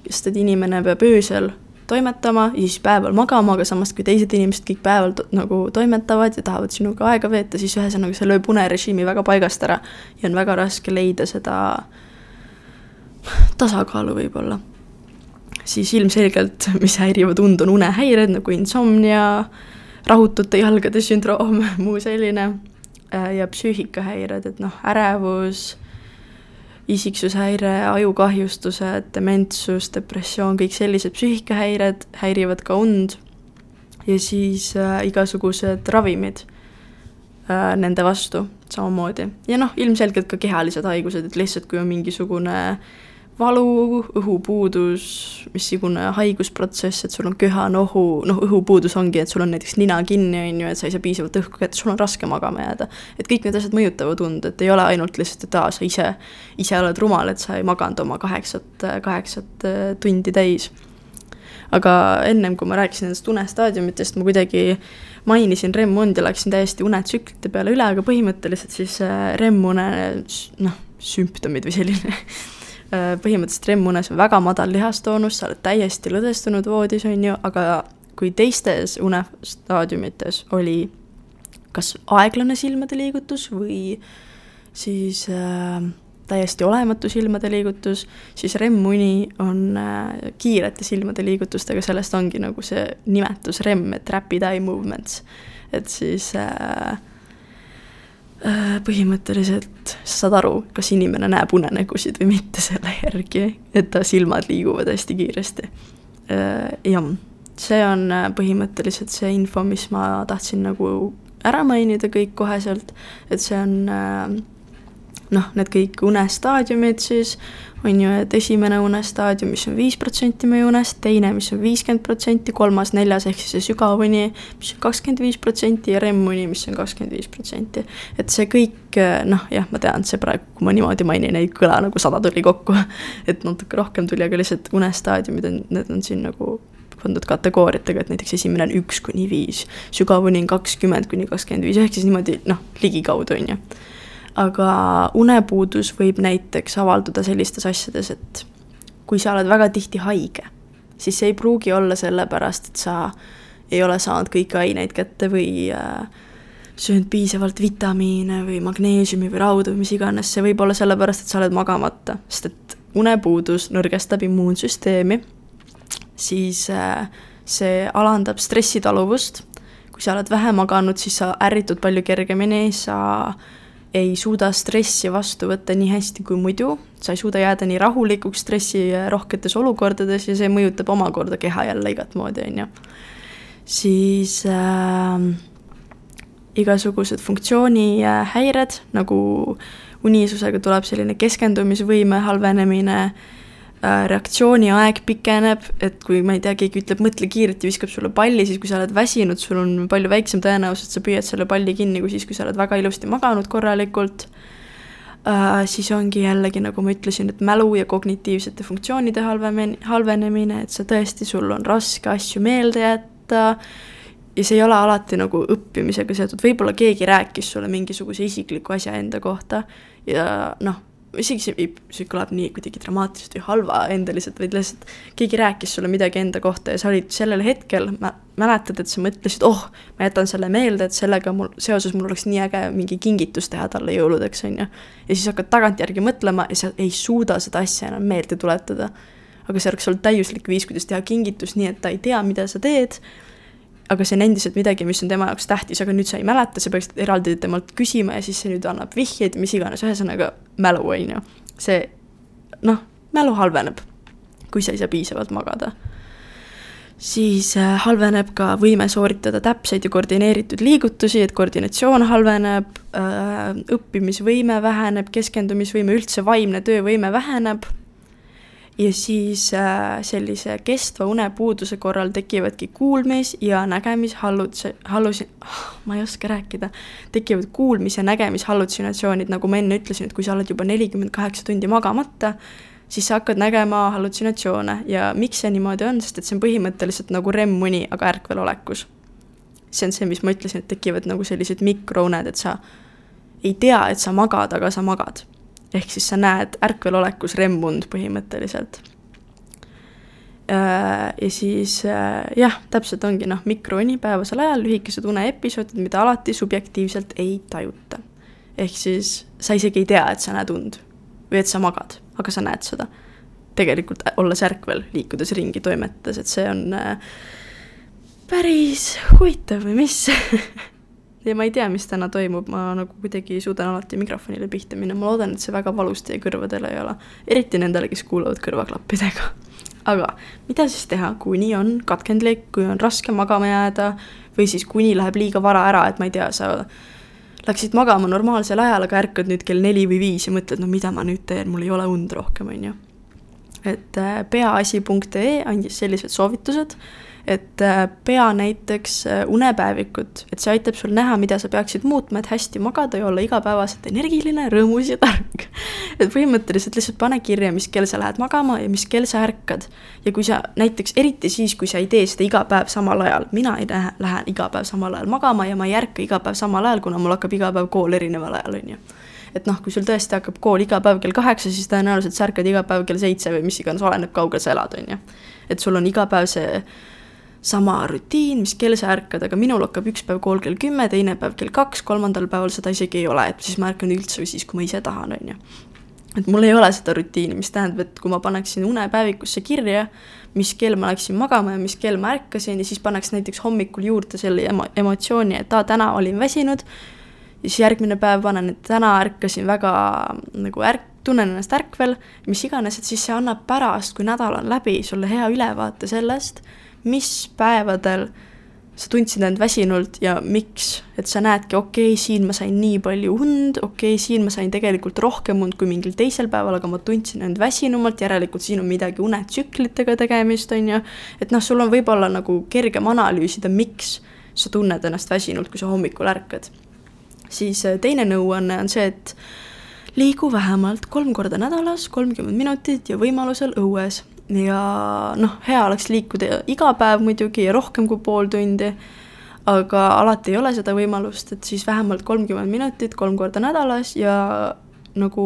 sest et inimene peab öösel toimetama ja siis päeval magama, aga samas kui teised inimesed kõik päeval to nagu toimetavad ja tahavad sinuga aega veeta, siis ühesõnaga see lööb unerežiimi väga paigast ära ja on väga raske leida seda tasakaalu võib-olla. siis ilmselgelt, mis häirivad und, on unehäired nagu insomnia, rahutute jalgade sündroom, muu selline äh, ja psüühikahäired, et noh, ärevus isiksushäire, ajukahjustused, dementsus, depressioon, kõik sellised psüühikahäired häirivad ka und ja siis äh, igasugused ravimid äh, nende vastu samamoodi. ja noh, ilmselgelt ka kehalised haigused, et lihtsalt kui on mingisugune äh, valu, õhupuudus, missugune haigusprotsess, et sul on köha-nohu, noh, õhupuudus ongi, et sul on näiteks nina kinni, on ju, et sa ei saa piisavalt õhku kätte, sul on raske magama jääda. et kõik need asjad mõjutavad und, et ei ole ainult lihtsalt, et aa, sa ise, ise oled rumal, et sa ei maganud oma kaheksat, kaheksat äh, tundi täis. aga ennem kui ma rääkisin nendest unestaadiumitest, ma kuidagi mainisin REM-und ja läksin täiesti unetsüklite peale üle, aga põhimõtteliselt siis äh, REM-une noh, sümptomid või selline põhimõtteliselt REM-unes on väga madal lihastoonus, sa oled täiesti lõdvestunud voodis, on ju, aga kui teistes unestaadiumites oli kas aeglane silmade liigutus või siis äh, täiesti olematu silmade liigutus, siis REM-uni on äh, kiirete silmade liigutustega, sellest ongi nagu see nimetus REM, et rapid eye movements. et siis äh, äh, põhimõtteliselt sa saad aru, kas inimene näeb unenägusid või mitte selle järgi, et ta silmad liiguvad hästi kiiresti äh,. jah, see on äh, põhimõtteliselt see info, mis ma tahtsin nagu ära mainida kõik koheselt, et see on äh, noh, need kõik unestaadiumid siis, on ju, et esimene unestaadium, mis on viis protsenti meie unest, teine, mis on viiskümmend protsenti, kolmas, neljas ehk siis see sügav uni, mis on kakskümmend viis protsenti ja REM-uni, mis on kakskümmend viis protsenti. et see kõik, noh jah, ma tean, see praegu, kui ma niimoodi mainin, ei kõla nagu sada tuli kokku et natuke rohkem tuli, aga lihtsalt unestaadiumid on, need on siin nagu pandud kategooriatega, et näiteks esimene on üks kuni viis, sügavuni on kakskümmend kuni kakskümmend viis, ehk siis niimoodi noh, ligikaudu, on ju aga unepuudus võib näiteks avalduda sellistes asjades, et kui sa oled väga tihti haige, siis see ei pruugi olla sellepärast, et sa ei ole saanud kõiki aineid kätte või äh, söönud piisavalt vitamiine või magneesiumi või rauda või mis iganes, see võib olla sellepärast, et sa oled magamata, sest et unepuudus nõrgestab immuunsüsteemi, siis äh, see alandab stressitaluvust, kui sa oled vähe maganud, siis sa ärritud palju kergemini, sa äh, ei suuda stressi vastu võtta nii hästi kui muidu, sa ei suuda jääda nii rahulikuks stressirohketes olukordades ja see mõjutab omakorda keha jälle igat moodi, on ju. siis äh, igasugused funktsioonihäired, nagu unisusega tuleb selline keskendumisvõime halvenemine Äh, reaktsiooniaeg pikeneb, et kui ma ei tea, keegi ütleb, mõtle kiirelt ja viskab sulle palli, siis kui sa oled väsinud, sul on palju väiksem tõenäosus, et sa püüad selle palli kinni, kui siis, kui sa oled väga ilusti maganud korralikult uh,. siis ongi jällegi, nagu ma ütlesin, et mälu ja kognitiivsete funktsioonide halvemine, halvenemine, et sa tõesti, sul on raske asju meelde jätta ja see ei ole alati nagu õppimisega seotud, võib-olla keegi rääkis sulle mingisuguse isikliku asja enda kohta ja noh isegi see ei, see kõlab nii kuidagi dramaatiliselt või halvaendaliselt, vaid lihtsalt keegi rääkis sulle midagi enda kohta ja sa olid sellel hetkel, mäletad, et sa mõtlesid, oh, ma jätan selle meelde, et sellega mul, seoses mul oleks nii äge mingi kingitus teha talle jõuludeks, on ju. ja siis hakkad tagantjärgi mõtlema ja sa ei suuda seda asja enam meelde tuletada. aga see oleks olnud täiuslik viis, kuidas teha kingitus nii, et ta ei tea, mida sa teed aga see on endiselt midagi, mis on tema jaoks tähtis, aga nüüd sa ei mäleta, sa peaksid eraldi temalt küsima ja siis see nüüd annab vihjeid, mis iganes, ühesõnaga mälu, on ju. see noh, mälu halveneb, kui sa ei saa piisavalt magada. siis äh, halveneb ka võime sooritada täpseid ja koordineeritud liigutusi, et koordinatsioon halveneb äh,, õppimisvõime väheneb, keskendumisvõime, üldse vaimne töövõime väheneb ja siis äh, sellise kestva unepuuduse korral tekivadki kuulmis- ja nägemishalluts-, hallus-, ma ei oska rääkida, tekivad kuulmis- ja nägemishallutsinatsioonid, nagu ma enne ütlesin, et kui sa oled juba nelikümmend kaheksa tundi magamata, siis sa hakkad nägema hallutsinatsioone. Ja miks see niimoodi on, sest et see on põhimõtteliselt nagu REM-uni, aga ärkvel olekus. see on see, mis ma ütlesin, et tekivad nagu sellised mikrouned, et sa ei tea, et sa magad, aga sa magad ehk siis sa näed ärkvelolekus remmund põhimõtteliselt. Äh, ja siis äh, jah, täpselt ongi noh, mikrouni päevasel ajal lühikesed uneepisoodid, mida alati subjektiivselt ei tajuta. ehk siis sa isegi ei tea, et sa näed und või et sa magad, aga sa näed seda. tegelikult olles ärkvel, liikudes ringi, toimetades, et see on äh, päris huvitav või mis ja ma ei tea, mis täna toimub, ma nagu kuidagi suudan alati mikrofonile pihta minna, ma loodan, et see väga valus teie kõrvadele ei ole. eriti nendele, kes kuulavad kõrvaklappidega. aga mida siis teha, kui nii on katkendlik, kui on raske magama jääda või siis kuni läheb liiga vara ära, et ma ei tea, sa läksid magama normaalsel ajal, aga ärkad nüüd kell neli või viis ja mõtled, no mida ma nüüd teen, mul ei ole und rohkem, on ju. et äh, peaasi.ee andis sellised soovitused, et äh, pea näiteks äh, unepäevikut, et see aitab sul näha, mida sa peaksid muutma, et hästi magada ja olla igapäevaselt energiline, rõõmus ja tark. et põhimõtteliselt lihtsalt pane kirja, mis kell sa lähed magama ja mis kell sa ärkad. ja kui sa näiteks, eriti siis, kui sa ei tee seda iga päev samal ajal, mina ei lähe, lähe iga päev samal ajal magama ja ma ei ärka iga päev samal ajal, kuna mul hakkab iga päev kool erineval ajal, on ju et noh, kui sul tõesti hakkab kool iga päev kell kaheksa, siis tõenäoliselt sa ärkad iga päev kell seitse või mis iganes, oleneb, kaugel sa elad, on ju. et sul on iga päev see sama rutiin, mis kell sa ärkad, aga minul hakkab üks päev kool kell kümme, teine päev kell kaks, kolmandal päeval seda isegi ei ole, et siis ma ärkan üldse või siis, kui ma ise tahan, on ju. et mul ei ole seda rutiini, mis tähendab, et kui ma paneksin unepäevikusse kirja, mis kell ma läksin magama ja mis kell ma ärkasin ja siis paneks näiteks hommikul juurde selle emo-, emotsiooni, et aa, täna olin väsinud ja siis järgmine päev panen, et täna ärkasin väga nagu ärk-, tunnen ennast ärkvel, mis iganes, et siis see annab pärast, kui nädal on läbi, sulle hea ülevaate sellest, mis päevadel sa tundsid end väsinult ja miks, et sa näedki, okei okay,, siin ma sain nii palju und, okei okay,, siin ma sain tegelikult rohkem und kui mingil teisel päeval, aga ma tundsin end väsinumalt, järelikult siin on midagi unetsüklitega tegemist, on ju. et noh, sul on võib-olla nagu kergem analüüsida, miks sa tunned ennast väsinult, kui sa hommikul ärkad siis äh, teine nõuanne on see, et liigu vähemalt kolm korda nädalas, kolmkümmend minutit ja võimalusel õues. Ja noh, hea oleks liikuda iga päev muidugi ja rohkem kui pool tundi, aga alati ei ole seda võimalust, et siis vähemalt kolmkümmend minutit kolm korda nädalas ja nagu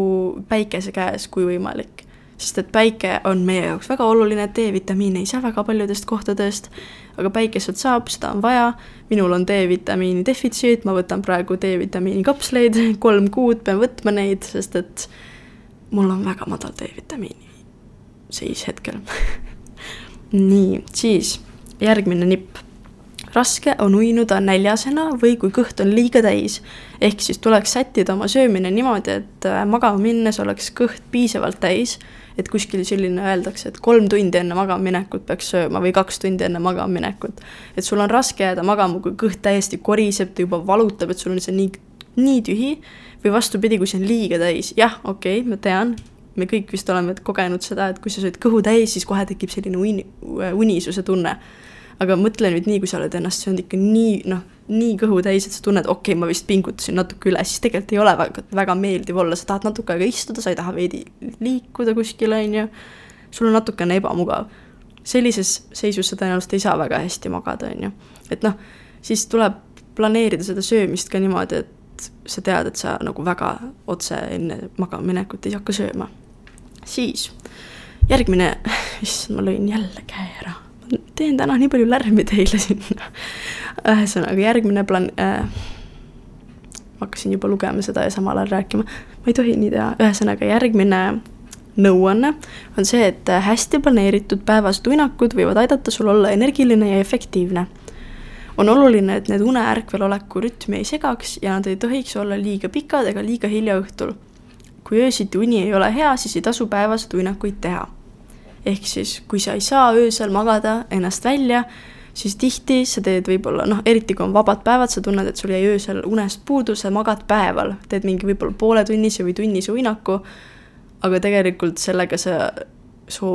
päikese käes, kui võimalik. Sest et päike on meie jaoks väga oluline, D-vitamiini ei saa väga paljudest kohtadest, aga päikeselt saab, seda on vaja, minul on D-vitamiini defitsiit, ma võtan praegu D-vitamiini kapsleid, kolm kuud pean võtma neid, sest et mul on väga madal D-vitamiini seis hetkel nii, siis järgmine nipp. raske on uinuda näljasena või kui kõht on liiga täis. ehk siis tuleks sättida oma söömine niimoodi, et magama minnes oleks kõht piisavalt täis et kuskil selline öeldakse, et kolm tundi enne magamaminekut peaks sööma või kaks tundi enne magamaminekut. et sul on raske jääda magama, kui kõht täiesti koriseb, ta juba valutab, et sul on see nii, nii tühi, või vastupidi, kui see on liiga täis, jah, okei okay,, ma tean, me kõik vist oleme kogenud seda, et kui sa sööd kõhu täis, siis kohe tekib selline uni, unisuse tunne aga mõtle nüüd nii, kui sa oled ennast söönud ikka nii, noh, nii kõhu täis, et sa tunned, okei okay,, ma vist pingutasin natuke üle, siis tegelikult ei ole väga, väga meeldiv olla, sa tahad natuke aega istuda, sa ei taha veidi liikuda kuskile, on ju. sul on natukene ebamugav. sellises seisus sa tõenäoliselt ei saa väga hästi magada, on ju. et noh, siis tuleb planeerida seda söömist ka niimoodi, et sa tead, et sa nagu väga otse enne magamaminekut ei hakka sööma. Siis järgmine, issand, ma lõin jälle käe ära teen täna nii palju lärmi teile sinna. ühesõnaga, järgmine plaan äh,, ma hakkasin juba lugema seda ja samal ajal rääkima, ma ei tohi nii teha, ühesõnaga järgmine nõuanne on see, et hästi planeeritud päevased uinakud võivad aidata sul olla energiline ja efektiivne. on oluline, et need une ärkveloleku rütmi ei segaks ja nad ei tohiks olla liiga pikad ega liiga hilja õhtul. Kui öösiti uni ei ole hea, siis ei tasu päevaseid uinakuid teha. Ehk siis, kui sa ei saa öösel magada ennast välja, siis tihti sa teed võib-olla noh, eriti kui on vabad päevad, sa tunned, et sul jäi öösel unest puudu, sa magad päeval, teed mingi võib-olla pooletunnise või tunnise uinaku, aga tegelikult sellega sa, su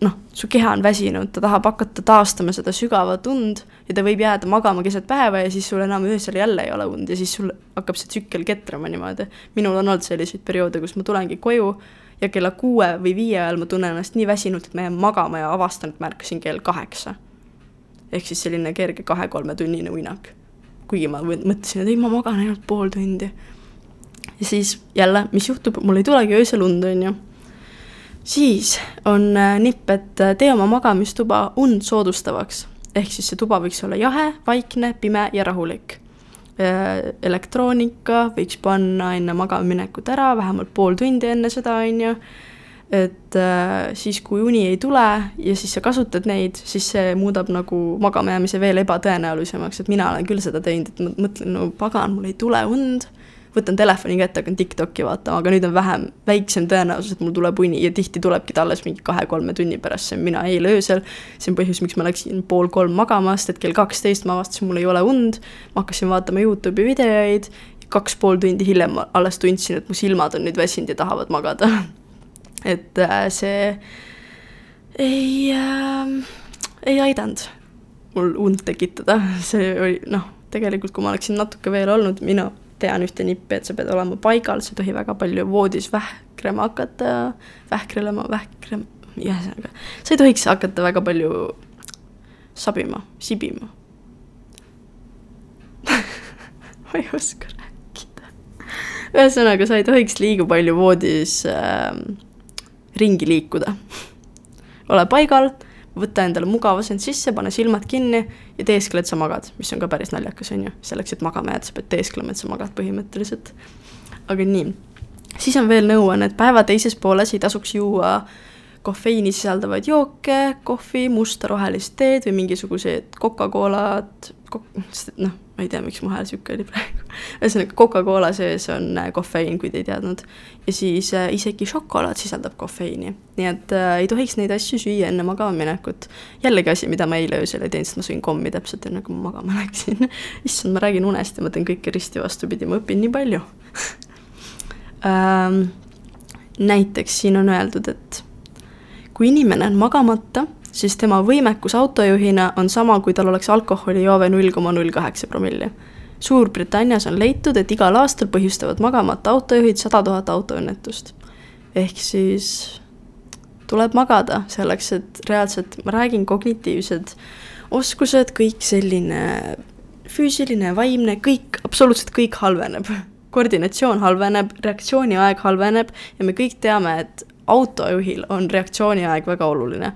noh, su keha on väsinud, ta tahab hakata taastama seda sügavat und ja ta võib jääda magama keset päeva ja siis sul enam öösel jälle ei ole und ja siis sul hakkab see tsükkel ketrama niimoodi. minul on olnud selliseid perioode, kus ma tulengi koju ja kella kuue või viie ajal ma tunnen ennast nii väsinud, et ma jään magama ja avastan, et ma ärkasin kell kaheksa. ehk siis selline kerge kahe-kolmetunnine uinak. kuigi ma mõtlesin, et ei, ma magan ainult pool tundi. ja siis jälle, mis juhtub, mul ei tulegi öösel und, on ju. Siis on äh, nipp, et äh, tee oma magamistuba und soodustavaks. ehk siis see tuba võiks olla jahe, vaikne, pime ja rahulik. Äh, elektroonika võiks panna enne magamaminekut ära, vähemalt pool tundi enne seda, on ju, et äh, siis, kui uni ei tule ja siis sa kasutad neid, siis see muudab nagu magamajäämise veel ebatõenäolisemaks, et mina olen küll seda teinud, et ma mõtlen, no pagan, mul ei tule und võtan telefoni kätte, hakkan TikTok'i vaatama, aga nüüd on vähem, väiksem tõenäosus, et mul tuleb uni ja tihti tulebki ta alles mingi kahe-kolme tunni pärast, see olen mina eile öösel. see on põhjus, miks ma läksin pool kolm magama, sest et kell kaksteist ma avastasin, mul ei ole und. ma hakkasin vaatama Youtube'i videoid, kaks pool tundi hiljem ma alles tundsin, et mu silmad on nüüd väsinud ja tahavad magada et äh, see ei äh,, ei aidanud mul und tekitada, see oli noh, tegelikult kui ma oleksin natuke veel olnud, mina tean ühte nippi, et sa pead olema paigal, sa ei tohi väga palju voodis vähkrema hakata, vähkrelema, vähkrem-, ühesõnaga, sa ei tohiks hakata väga palju sabima, sibima ma ei oska rääkida. ühesõnaga, sa ei tohiks liiga palju voodis äh, ringi liikuda. ole paigal, võta endale mugav asend sisse, pane silmad kinni ja teeskle, et sa magad, mis on ka päris naljakas, on ju. selleks, et magama jääda, sa pead teesklema, et sa magad põhimõtteliselt. aga nii, siis on veel nõuanne, et päeva teises pooles ei tasuks juua kofeiini sisaldavaid jooke, kohvi, musta rohelist teed või mingisugused Coca-Colat, noh, ma ei tea, miks mu hääl sihuke oli praegu. ühesõnaga Coca-Cola sees on äh, kofeiin, kui te ei teadnud. ja siis äh, isegi šokolaad sisaldab kofeiini. nii et äh, ei tohiks neid asju süüa enne magama minekut. jällegi asi, mida ma eile öösel ei teinud, sest ma sõin kommi täpselt enne, kui ma magama läksin. issand, ma räägin unest ja ma teen kõike risti vastupidi, ma õpin nii palju ähm, näiteks siin on öeldud, et kui inimene on magamata siis tema võimekus autojuhina on sama, kui tal oleks alkoholijoove null koma null kaheksa promilli. Suurbritannias on leitud, et igal aastal põhjustavad magamata autojuhid sada tuhat autoõnnetust. ehk siis tuleb magada selleks, et reaalselt, ma räägin, kognitiivsed oskused, kõik selline füüsiline, vaimne, kõik, absoluutselt kõik halveneb. koordinatsioon halveneb, reaktsiooniaeg halveneb ja me kõik teame, et autojuhil on reaktsiooniaeg väga oluline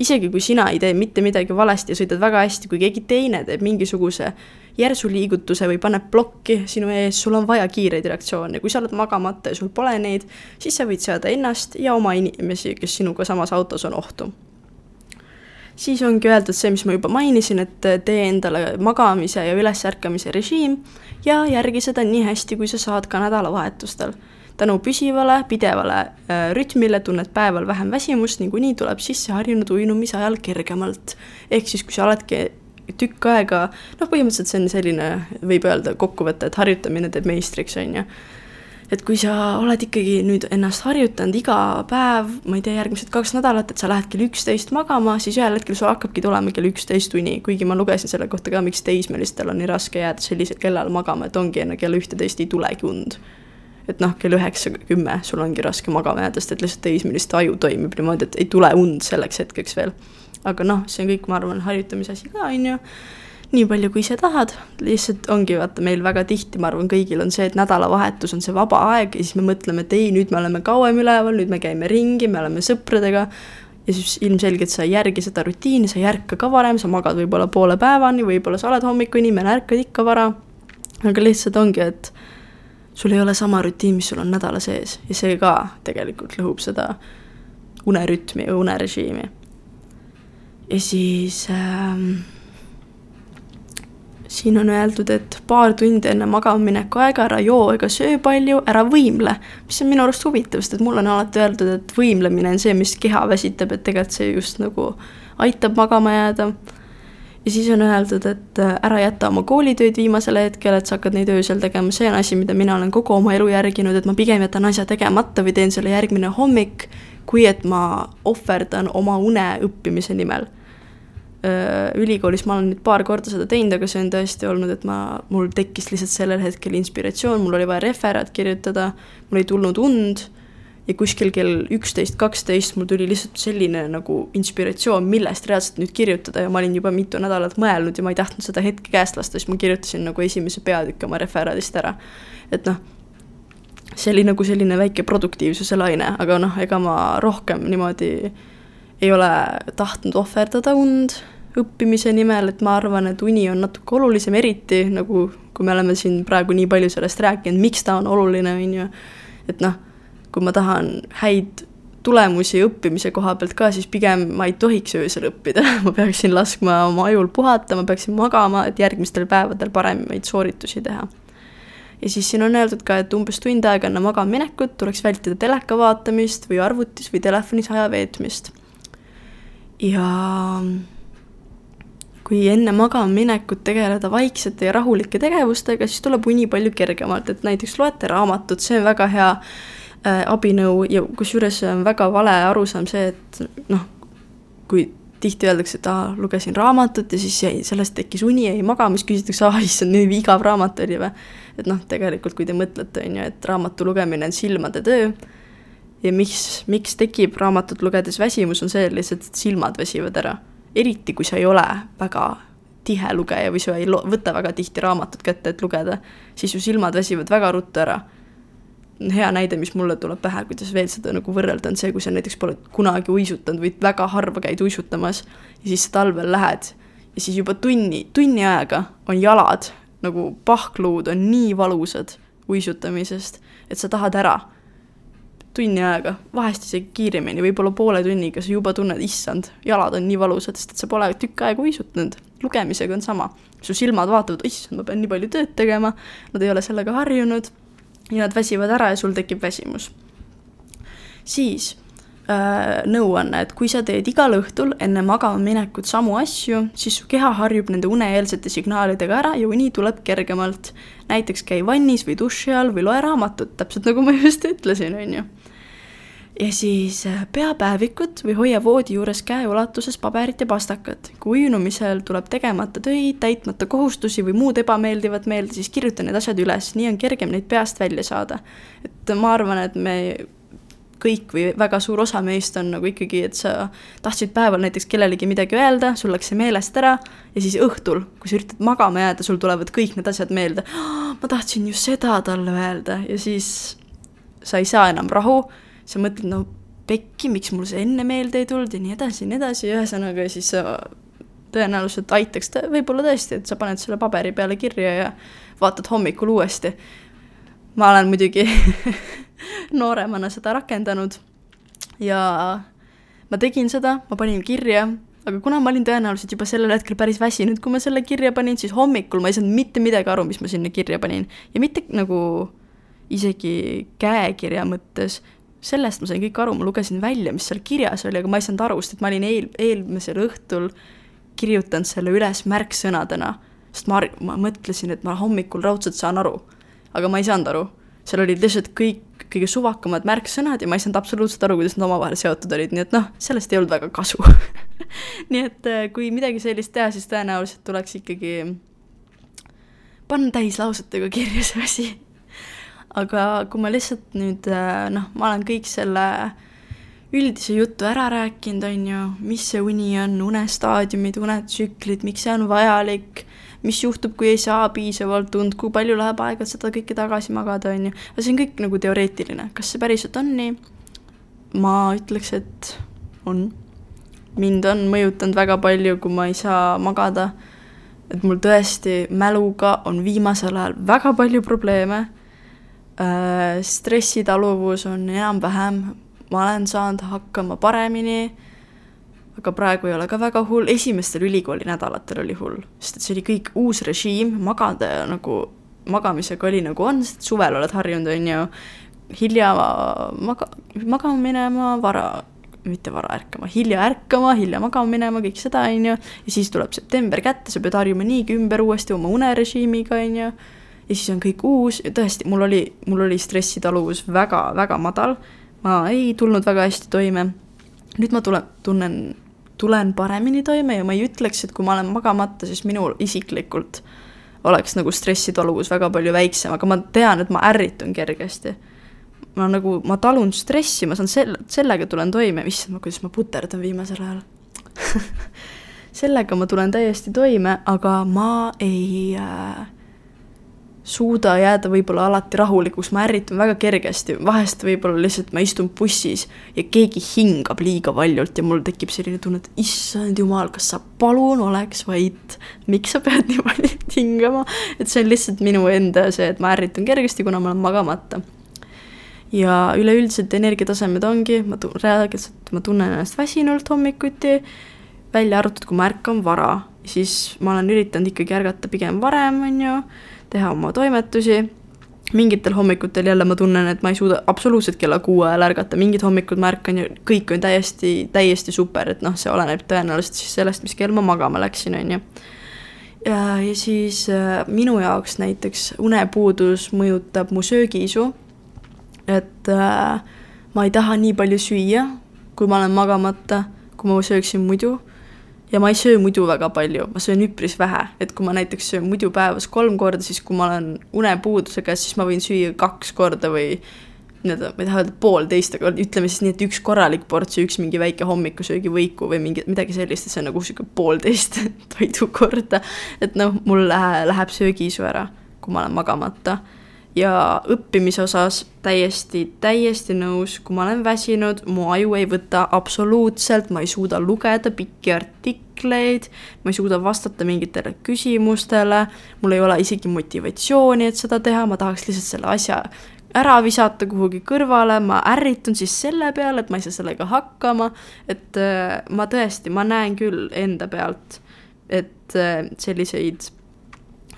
isegi kui sina ei tee mitte midagi valesti ja sõidad väga hästi, kui keegi teine teeb mingisuguse järsu liigutuse või paneb plokki sinu ees, sul on vaja kiireid reaktsioone, kui sa oled magamata ja sul pole neid, siis sa võid seada ennast ja oma inimesi, kes sinuga samas autos on, ohtu. Siis ongi öeldud see, mis ma juba mainisin, et tee endale magamise ja ülesärkamise režiim ja järgi seda nii hästi, kui sa saad ka nädalavahetustel tänu püsivale, pidevale äh, rütmile tunned päeval vähem väsimust, niikuinii tuleb sisse harjunud uinumise ajal kergemalt. ehk siis, kui sa oledki tükk aega, noh, põhimõtteliselt see on selline, võib öelda kokkuvõte, et harjutamine teeb meistriks, on ju. Et kui sa oled ikkagi nüüd ennast harjutanud iga päev, ma ei tea, järgmised kaks nädalat, et sa lähed kell üksteist magama, siis ühel hetkel sul hakkabki tulema kell üksteist uni, kuigi ma lugesin selle kohta ka, miks teismelistel on nii raske jääda sellisel kellal magama, et ongi enne kella ühteteist ei tulegi und et noh, kell üheksa, kümme sul ongi raske magama jääda, sest et lihtsalt teismeliste aju toimib niimoodi, et ei tule und selleks hetkeks veel. aga noh, see on kõik, ma arvan, harjutamise asi ka, on ju, nii palju, kui ise tahad, lihtsalt ongi, vaata, meil väga tihti, ma arvan, kõigil on see, et nädalavahetus on see vaba aeg ja siis me mõtleme, et ei, nüüd me oleme kauem üleval, nüüd me käime ringi, me oleme sõpradega, ja siis ilmselgelt sa ei järgi seda rutiini, sa ei ärka ka varem, sa magad võib-olla poole päevani, võib-olla sa oled hommikuinimene, ärkad ikka vara, aga lihtsalt ongi, et sul ei ole sama rutiin, mis sul on nädala sees. Ja see ka tegelikult lõhub seda unerütmi ja unerežiimi. ja siis ähm, siin on öeldud, et paar tundi enne magamamineku aega ära joo ega söö palju, ära võimle, mis on minu arust huvitav, sest et mulle on alati öeldud, et võimlemine on see, mis keha väsitab, et tegelikult see just nagu aitab magama jääda ja siis on öeldud, et äh, ära jäta oma koolitöid viimasel hetkel, et sa hakkad neid öösel tegema, see on asi, mida mina olen kogu oma elu järginud, et ma pigem jätan asja tegemata või teen selle järgmine hommik, kui et ma ohverdan oma une õppimise nimel. Ülikoolis ma olen nüüd paar korda seda teinud, aga see on tõesti olnud, et ma, mul tekkis lihtsalt sellel hetkel inspiratsioon, mul oli vaja referaat kirjutada, mul ei tulnud und ja kuskil kell üksteist, kaksteist mul tuli lihtsalt selline nagu inspiratsioon, millest reaalselt nüüd kirjutada ja ma olin juba mitu nädalat mõelnud ja ma ei tahtnud seda hetke käest lasta, siis ma kirjutasin nagu esimese peatüki oma referaadist ära. et noh, see oli nagu selline väike produktiivsuse laine, aga noh, ega ma rohkem niimoodi ei ole tahtnud ohverdada und õppimise nimel, et ma arvan, et uni on natuke olulisem, eriti nagu kui me oleme siin praegu nii palju sellest rääkinud, miks ta on oluline, on ju, et noh kui ma tahan häid tulemusi õppimise koha pealt ka, siis pigem ma ei tohiks öösel õppida ma peaksin laskma oma ajul puhata, ma peaksin magama, et järgmistel päevadel paremaid sooritusi teha. ja siis siin on öeldud ka, et umbes tund aega enne magama minekut tuleks vältida teleka vaatamist või arvutis või telefonis aja veetmist. ja kui enne magama minekut tegeleda vaiksete ja rahulike tegevustega, siis tuleb uni palju kergemalt, et näiteks loete raamatut, see on väga hea abinõu ja kusjuures on väga vale arusaam see, et noh, kui tihti öeldakse, et aa, lugesin raamatut ja siis jäi, sellest tekkis uni, jäi magama, siis küsitakse, aa, issand, nii igav raamat oli või. et noh, tegelikult kui te mõtlete, on ju, et raamatu lugemine on silmade töö ja miks, miks tekib raamatut lugedes väsimus, on see lihtsalt, et silmad väsivad ära. eriti, kui sa ei ole väga tihe lugeja või sa ei võta väga tihti raamatut kätte, et lugeda, siis su silmad väsivad väga ruttu ära hea näide, mis mulle tuleb pähe, kuidas veel seda nagu võrrelda, on see, kui sa näiteks pole kunagi uisutanud või väga harva käid uisutamas ja siis talvel lähed ja siis juba tunni, tunni ajaga on jalad nagu pahkluud on nii valusad uisutamisest, et sa tahad ära. tunni ajaga, vahest isegi kiiremini, võib-olla poole tunniga sa juba tunned, issand, jalad on nii valusad, sest et sa pole tükk aega uisutanud. lugemisega on sama, su silmad vaatavad, issand, ma pean nii palju tööd tegema, nad ei ole sellega harjunud ja nad väsivad ära ja sul tekib väsimus. siis äh, nõuanne, et kui sa teed igal õhtul enne magama minekut samu asju, siis su keha harjub nende uneeelsete signaalidega ära ja uni tuleb kergemalt. näiteks käi vannis või duši all või loe raamatut, täpselt nagu ma just ütlesin, on ju ja siis äh, pea päevikut või hoia voodi juures käeulatuses paberit ja pastakat. kui uinumisel tuleb tegemata töid, täitmata kohustusi või muud ebameeldivat meelde, siis kirjuta need asjad üles, nii on kergem neid peast välja saada. et ma arvan, et me kõik või väga suur osa meist on nagu ikkagi, et sa tahtsid päeval näiteks kellelegi midagi öelda, sul läks see meelest ära ja siis õhtul, kui sa üritad magama jääda, sul tulevad kõik need asjad meelde. ma tahtsin ju seda talle öelda ja siis sa ei saa enam rahu sa mõtled, no pekki, miks mul see enne meelde ei tulnud ja nii edasi ja nii edasi, ühesõnaga siis sa tõenäoliselt aitaks ta võib-olla tõesti, et sa paned selle paberi peale kirja ja vaatad hommikul uuesti. ma olen muidugi nooremana seda rakendanud ja ma tegin seda, ma panin kirja, aga kuna ma olin tõenäoliselt juba sellel hetkel päris väsinud, kui ma selle kirja panin, siis hommikul ma ei saanud mitte midagi aru, mis ma sinna kirja panin. ja mitte nagu isegi käekirja mõttes, sellest ma sain kõik aru, ma lugesin välja, mis seal kirjas oli, aga ma ei saanud aru, sest et ma olin eel, eelmisel õhtul kirjutanud selle üles märksõnadena, sest ma, ma mõtlesin, et ma hommikul raudselt saan aru. aga ma ei saanud aru, seal olid lihtsalt kõik kõige suvakamad märksõnad ja ma ei saanud absoluutselt aru, kuidas nad omavahel seotud olid, nii et noh, sellest ei olnud väga kasu nii et äh, kui midagi sellist teha, siis tõenäoliselt tuleks ikkagi panna täislausetega kirja see asi aga kui ma lihtsalt nüüd äh, noh, ma olen kõik selle üldise jutu ära rääkinud, on ju, mis see uni on, unestaadiumid, unetsüklid, miks see on vajalik, mis juhtub, kui ei saa piisavalt und, kui palju läheb aega, seda kõike tagasi magada, on ju. aga see on kõik nagu teoreetiline, kas see päriselt on nii? ma ütleks, et on. mind on mõjutanud väga palju, kui ma ei saa magada. et mul tõesti mäluga on viimasel ajal väga palju probleeme stressitaluvus on enam-vähem, ma olen saanud hakkama paremini, aga praegu ei ole ka väga hull, esimestel ülikooli nädalatel oli hull, sest et see oli kõik uus režiim, magada nagu, magamisega oli nagu on, sest suvel oled harjunud, on ju, hilja maga-, magama minema, vara, mitte vara ärkama, hilja ärkama, hilja magama minema, kõik seda, on ju, ja siis tuleb september kätte, sa pead harjuma niigi ümber uuesti oma unerežiimiga, on ju ja siis on kõik uus tõesti, mul oli, mul oli stressitaluvus väga-väga madal, ma ei tulnud väga hästi toime. nüüd ma tulen, tunnen, tulen paremini toime ja ma ei ütleks, et kui ma olen magamata, siis minul isiklikult oleks nagu stressitaluvus väga palju väiksem, aga ma tean, et ma ärritun kergesti. ma nagu, ma talun stressi, ma saan selle, sellega tulen toime, issand, kuidas ma puterdan viimasel ajal sellega ma tulen täiesti toime, aga ma ei äh, suuda jääda võib-olla alati rahulikuks, ma ärritun väga kergesti, vahest võib-olla lihtsalt ma istun bussis ja keegi hingab liiga valjult ja mul tekib selline tunne, et issand jumal, kas sa palun oleks vait, miks sa pead nii valjult hingama, et see on lihtsalt minu enda see, et ma ärritun kergesti, kuna ma olen magamata. ja üleüldiselt energiatasemed ongi, ma tun-, reaalselt ma tunnen ennast väsinult hommikuti, välja arvatud, kui ma ärkan vara, siis ma olen üritanud ikkagi ärgata pigem varem, on ju teha oma toimetusi, mingitel hommikutel jälle ma tunnen, et ma ei suuda absoluutselt kella kuue ajal ärgata, mingid hommikud ma ärkan ja kõik on täiesti, täiesti super, et noh, see oleneb tõenäoliselt siis sellest, mis kell ma magama läksin, on ju. ja, ja siis äh, minu jaoks näiteks unepuudus mõjutab mu söögiisu, et äh, ma ei taha nii palju süüa, kui ma olen magamata kui ma sööksin muidu ja ma ei söö muidu väga palju, ma söön üpris vähe, et kui ma näiteks söön muidu päevas kolm korda, siis kui ma olen unepuuduse käes, siis ma võin süüa kaks korda või nii-öelda, ma ei taha öelda poolteist, aga ütleme siis nii, et üks korralik ports ja üks mingi väike hommikusöögivõiku või mingi, midagi sellist, et see on nagu sihuke poolteist toidukorda. et noh, mul läheb, läheb söögiisu ära, kui ma olen magamata ja õppimise osas täiesti, täiesti nõus, kui ma olen väsinud, mu aju ei võta absoluutselt, ma ei suuda lugeda pikki artikleid, ma ei suuda vastata mingitele küsimustele, mul ei ole isegi motivatsiooni, et seda teha, ma tahaks lihtsalt selle asja ära visata kuhugi kõrvale, ma ärritun siis selle peale, et ma ei saa sellega hakkama, et äh, ma tõesti, ma näen küll enda pealt, et äh, selliseid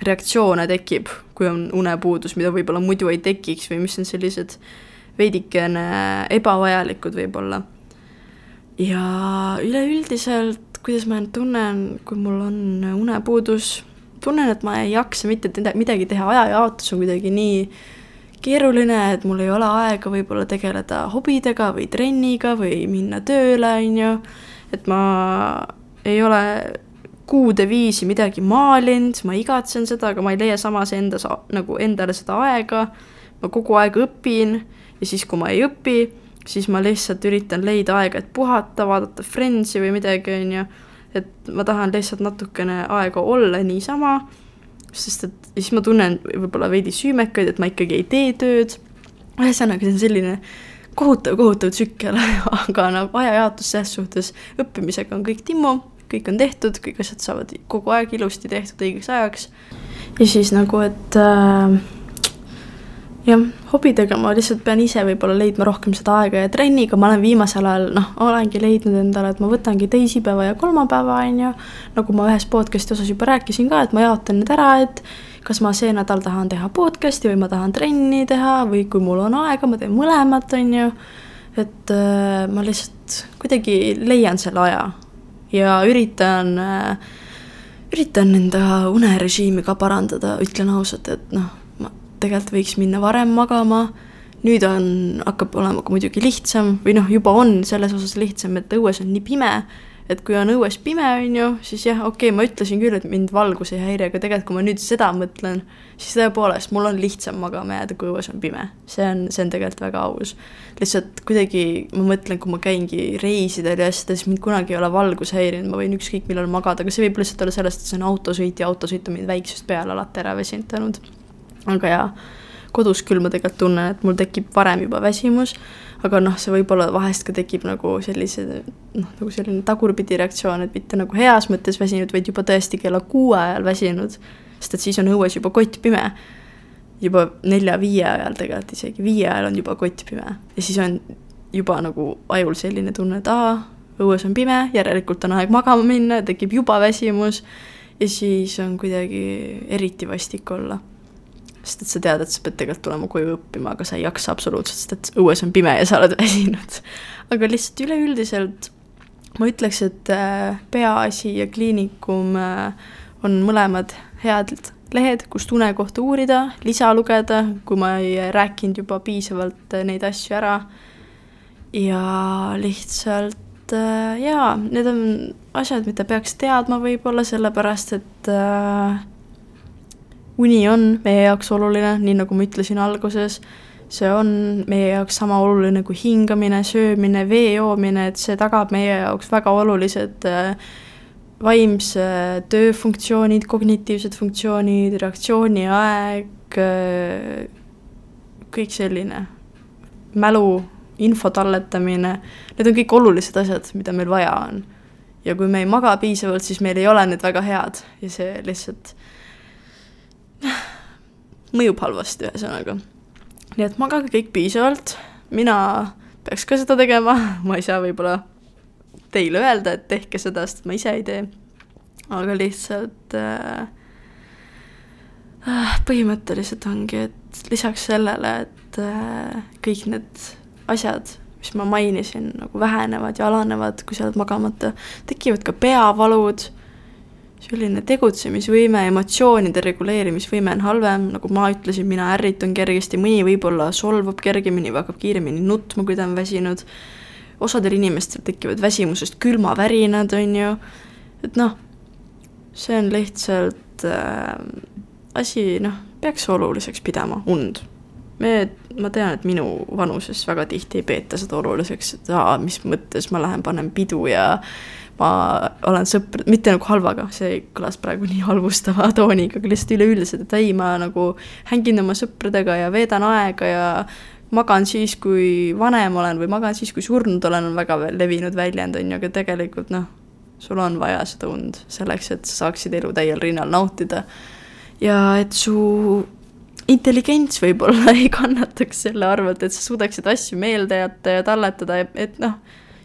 reaktsioone tekib, kui on unepuudus, mida võib-olla muidu ei tekiks või mis on sellised veidikene ebavajalikud võib-olla. ja üleüldiselt, kuidas ma end tunnen, kui mul on unepuudus, tunnen, et ma ei jaksa mitte midagi teha, ajajaotus on kuidagi nii keeruline, et mul ei ole aega võib-olla tegeleda hobidega või trenniga või minna tööle, on ju, et ma ei ole kuude viisi midagi maalinud, ma igatsen seda, aga ma ei leia samas endas nagu endale seda aega. ma kogu aeg õpin ja siis, kui ma ei õpi, siis ma lihtsalt üritan leida aega, et puhata, vaadata Friendsi või midagi, on ju. et ma tahan lihtsalt natukene aega olla niisama, sest et siis ma tunnen võib-olla veidi süümekaid, et ma ikkagi ei tee tööd. ühesõnaga, see on selline kohutav, kohutav tsükkel, aga nagu ajajaotus selles suhtes õppimisega on kõik timmu kõik on tehtud, kõik asjad saavad kogu aeg ilusti tehtud õigeks ajaks. ja siis nagu, et äh, jah, hobidega ma lihtsalt pean ise võib-olla leidma rohkem seda aega ja trenniga ma olen viimasel ajal noh, olengi leidnud endale, et ma võtangi teisipäeva ja kolmapäeva, on ju. nagu ma ühes podcast'i osas juba rääkisin ka, et ma jaotan need ära, et kas ma see nädal tahan teha podcast'i või ma tahan trenni teha või kui mul on aega, ma teen mõlemat, on ju. et äh, ma lihtsalt kuidagi leian selle aja ja üritan, äh, üritan enda unerežiimi ka parandada, ütlen ausalt, et noh, ma tegelikult võiks minna varem magama, nüüd on, hakkab olema ka muidugi lihtsam või noh, juba on selles osas lihtsam, et õues on nii pime et kui on õues pime, on ju, siis jah, okei okay,, ma ütlesin küll, et mind valgus ei häiri, aga tegelikult kui ma nüüd seda mõtlen, siis tõepoolest, mul on lihtsam magama jääda, kui õues on pime. see on, see on tegelikult väga aus. lihtsalt kuidagi ma mõtlen, kui ma käingi reisidel ja asjades, mind kunagi ei ole valgus häirinud, ma võin ükskõik millal magada, aga see võib lihtsalt olla sellest, et see on autosõit ja autosõit on mind väiksest peale alati ära väsitanud. aga jaa, kodus küll ma tegelikult tunnen, et mul tekib varem juba väsimus aga noh, see võib-olla vahest ka tekib nagu sellise noh, nagu selline tagurpidi reaktsioon, et mitte nagu heas mõttes väsinud, vaid juba tõesti kella kuue ajal väsinud, sest et siis on õues juba kott pime. juba nelja-viie ajal tegelikult isegi, viie ajal on juba kott pime. Ja siis on juba nagu ajul selline tunne, et aa, õues on pime, järelikult on aeg magama minna, tekib juba väsimus. Ja siis on kuidagi eriti vastik olla sest et sa tead, et sa pead tegelikult tulema koju õppima, aga sa ei jaksa absoluutselt, sest et õues on pime ja sa oled väsinud. aga lihtsalt üleüldiselt ma ütleks, et äh, Peaasi ja Kliinikum äh, on mõlemad head lehed, kust une kohta uurida, lisa lugeda, kui ma ei rääkinud juba piisavalt äh, neid asju ära. ja lihtsalt jaa, need on asjad, mida peaks teadma võib-olla sellepärast, et äh, uni on meie jaoks oluline, nii nagu ma ütlesin alguses, see on meie jaoks sama oluline kui hingamine, söömine, vee joomine, et see tagab meie jaoks väga olulised äh, vaimse tööfunktsioonid, kognitiivsed funktsioonid, reaktsiooniaeg, äh, kõik selline, mälu, info talletamine, need on kõik olulised asjad, mida meil vaja on. ja kui me ei maga piisavalt, siis meil ei ole need väga head. Ja see lihtsalt mõjub halvasti, ühesõnaga. nii et magage kõik piisavalt, mina peaks ka seda tegema, ma ei saa võib-olla teile öelda, et tehke seda, sest ma ise ei tee. aga lihtsalt äh, äh, põhimõtteliselt ongi, et lisaks sellele, et äh, kõik need asjad, mis ma mainisin, nagu vähenevad ja alanevad, kui sa oled magamata, tekivad ka peavalud selline tegutsemisvõime, emotsioonide reguleerimisvõime on halvem, nagu ma ütlesin, mina ärritun kergesti, mõni võib-olla solvub kergemini või hakkab kiiremini nutma, kui ta on väsinud. osadel inimestel tekivad väsimusest külmavärinad, on ju, et noh, see on lihtsalt äh, asi, noh, peaks oluliseks pidama und. Me, ma tean, et minu vanuses väga tihti ei peeta seda oluliseks, et aa, mis mõttes ma lähen panen pidu ja ma olen sõpr-, mitte nagu halvaga, see kõlas praegu nii halvustava tooniga, aga lihtsalt üleüldiselt, et ei, ma nagu hängin oma sõpradega ja veedan aega ja magan siis, kui vanem olen või magan siis, kui surnud olen, on väga levinud väljend, on ju, aga tegelikult noh, sul on vaja seda und selleks, et sa saaksid elu täiel rinnal nautida. ja et su intelligents võib-olla ei kannataks selle arvelt, et sa suudaksid asju meelde jätta ja talletada, et noh,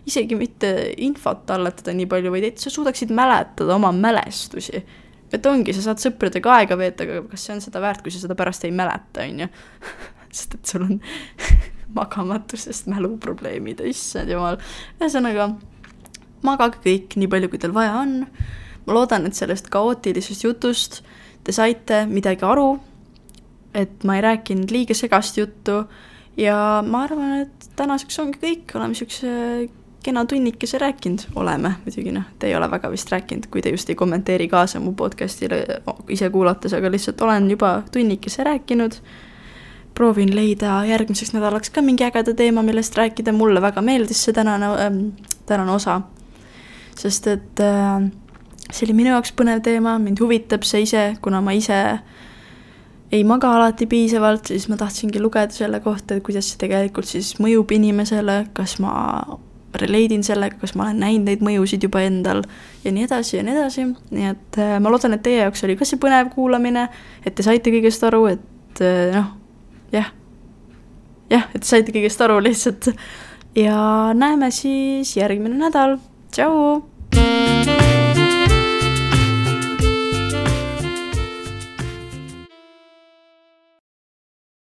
isegi mitte infot talletada nii palju, vaid et sa suudaksid mäletada oma mälestusi. et ongi, sa saad sõpradega aega veeta, aga kas see on seda väärt, kui sa seda pärast ei mäleta, on ju. sest et sul on magamatusest mäluprobleemid, issand jumal. ühesõnaga, magage kõik nii palju, kui teil vaja on. ma loodan, et sellest kaootilisest jutust te saite midagi aru et ma ei rääkinud liiga segast juttu ja ma arvan, et tänaseks ongi kõik, oleme niisuguse kena tunnikese rääkinud, oleme. Muidugi noh, te ei ole väga vist rääkinud, kui te just ei kommenteeri kaasa mu podcast'ile ise kuulates, aga lihtsalt olen juba tunnikese rääkinud. proovin leida järgmiseks nädalaks ka mingi ägeda teema, millest rääkida, mulle väga meeldis see tänane ähm,, tänane osa. sest et äh, see oli minu jaoks põnev teema, mind huvitab see ise, kuna ma ise ei maga alati piisavalt, siis ma tahtsingi lugeda selle kohta, et kuidas see tegelikult siis mõjub inimesele, kas ma relate in sellega, kas ma olen näinud neid mõjusid juba endal ja nii edasi ja nii edasi, nii et äh, ma loodan, et teie jaoks oli ka see põnev kuulamine, et te saite kõigest aru, et äh, noh, jah, jah, et saite kõigest aru lihtsalt. Ja näeme siis järgmine nädal, tšau!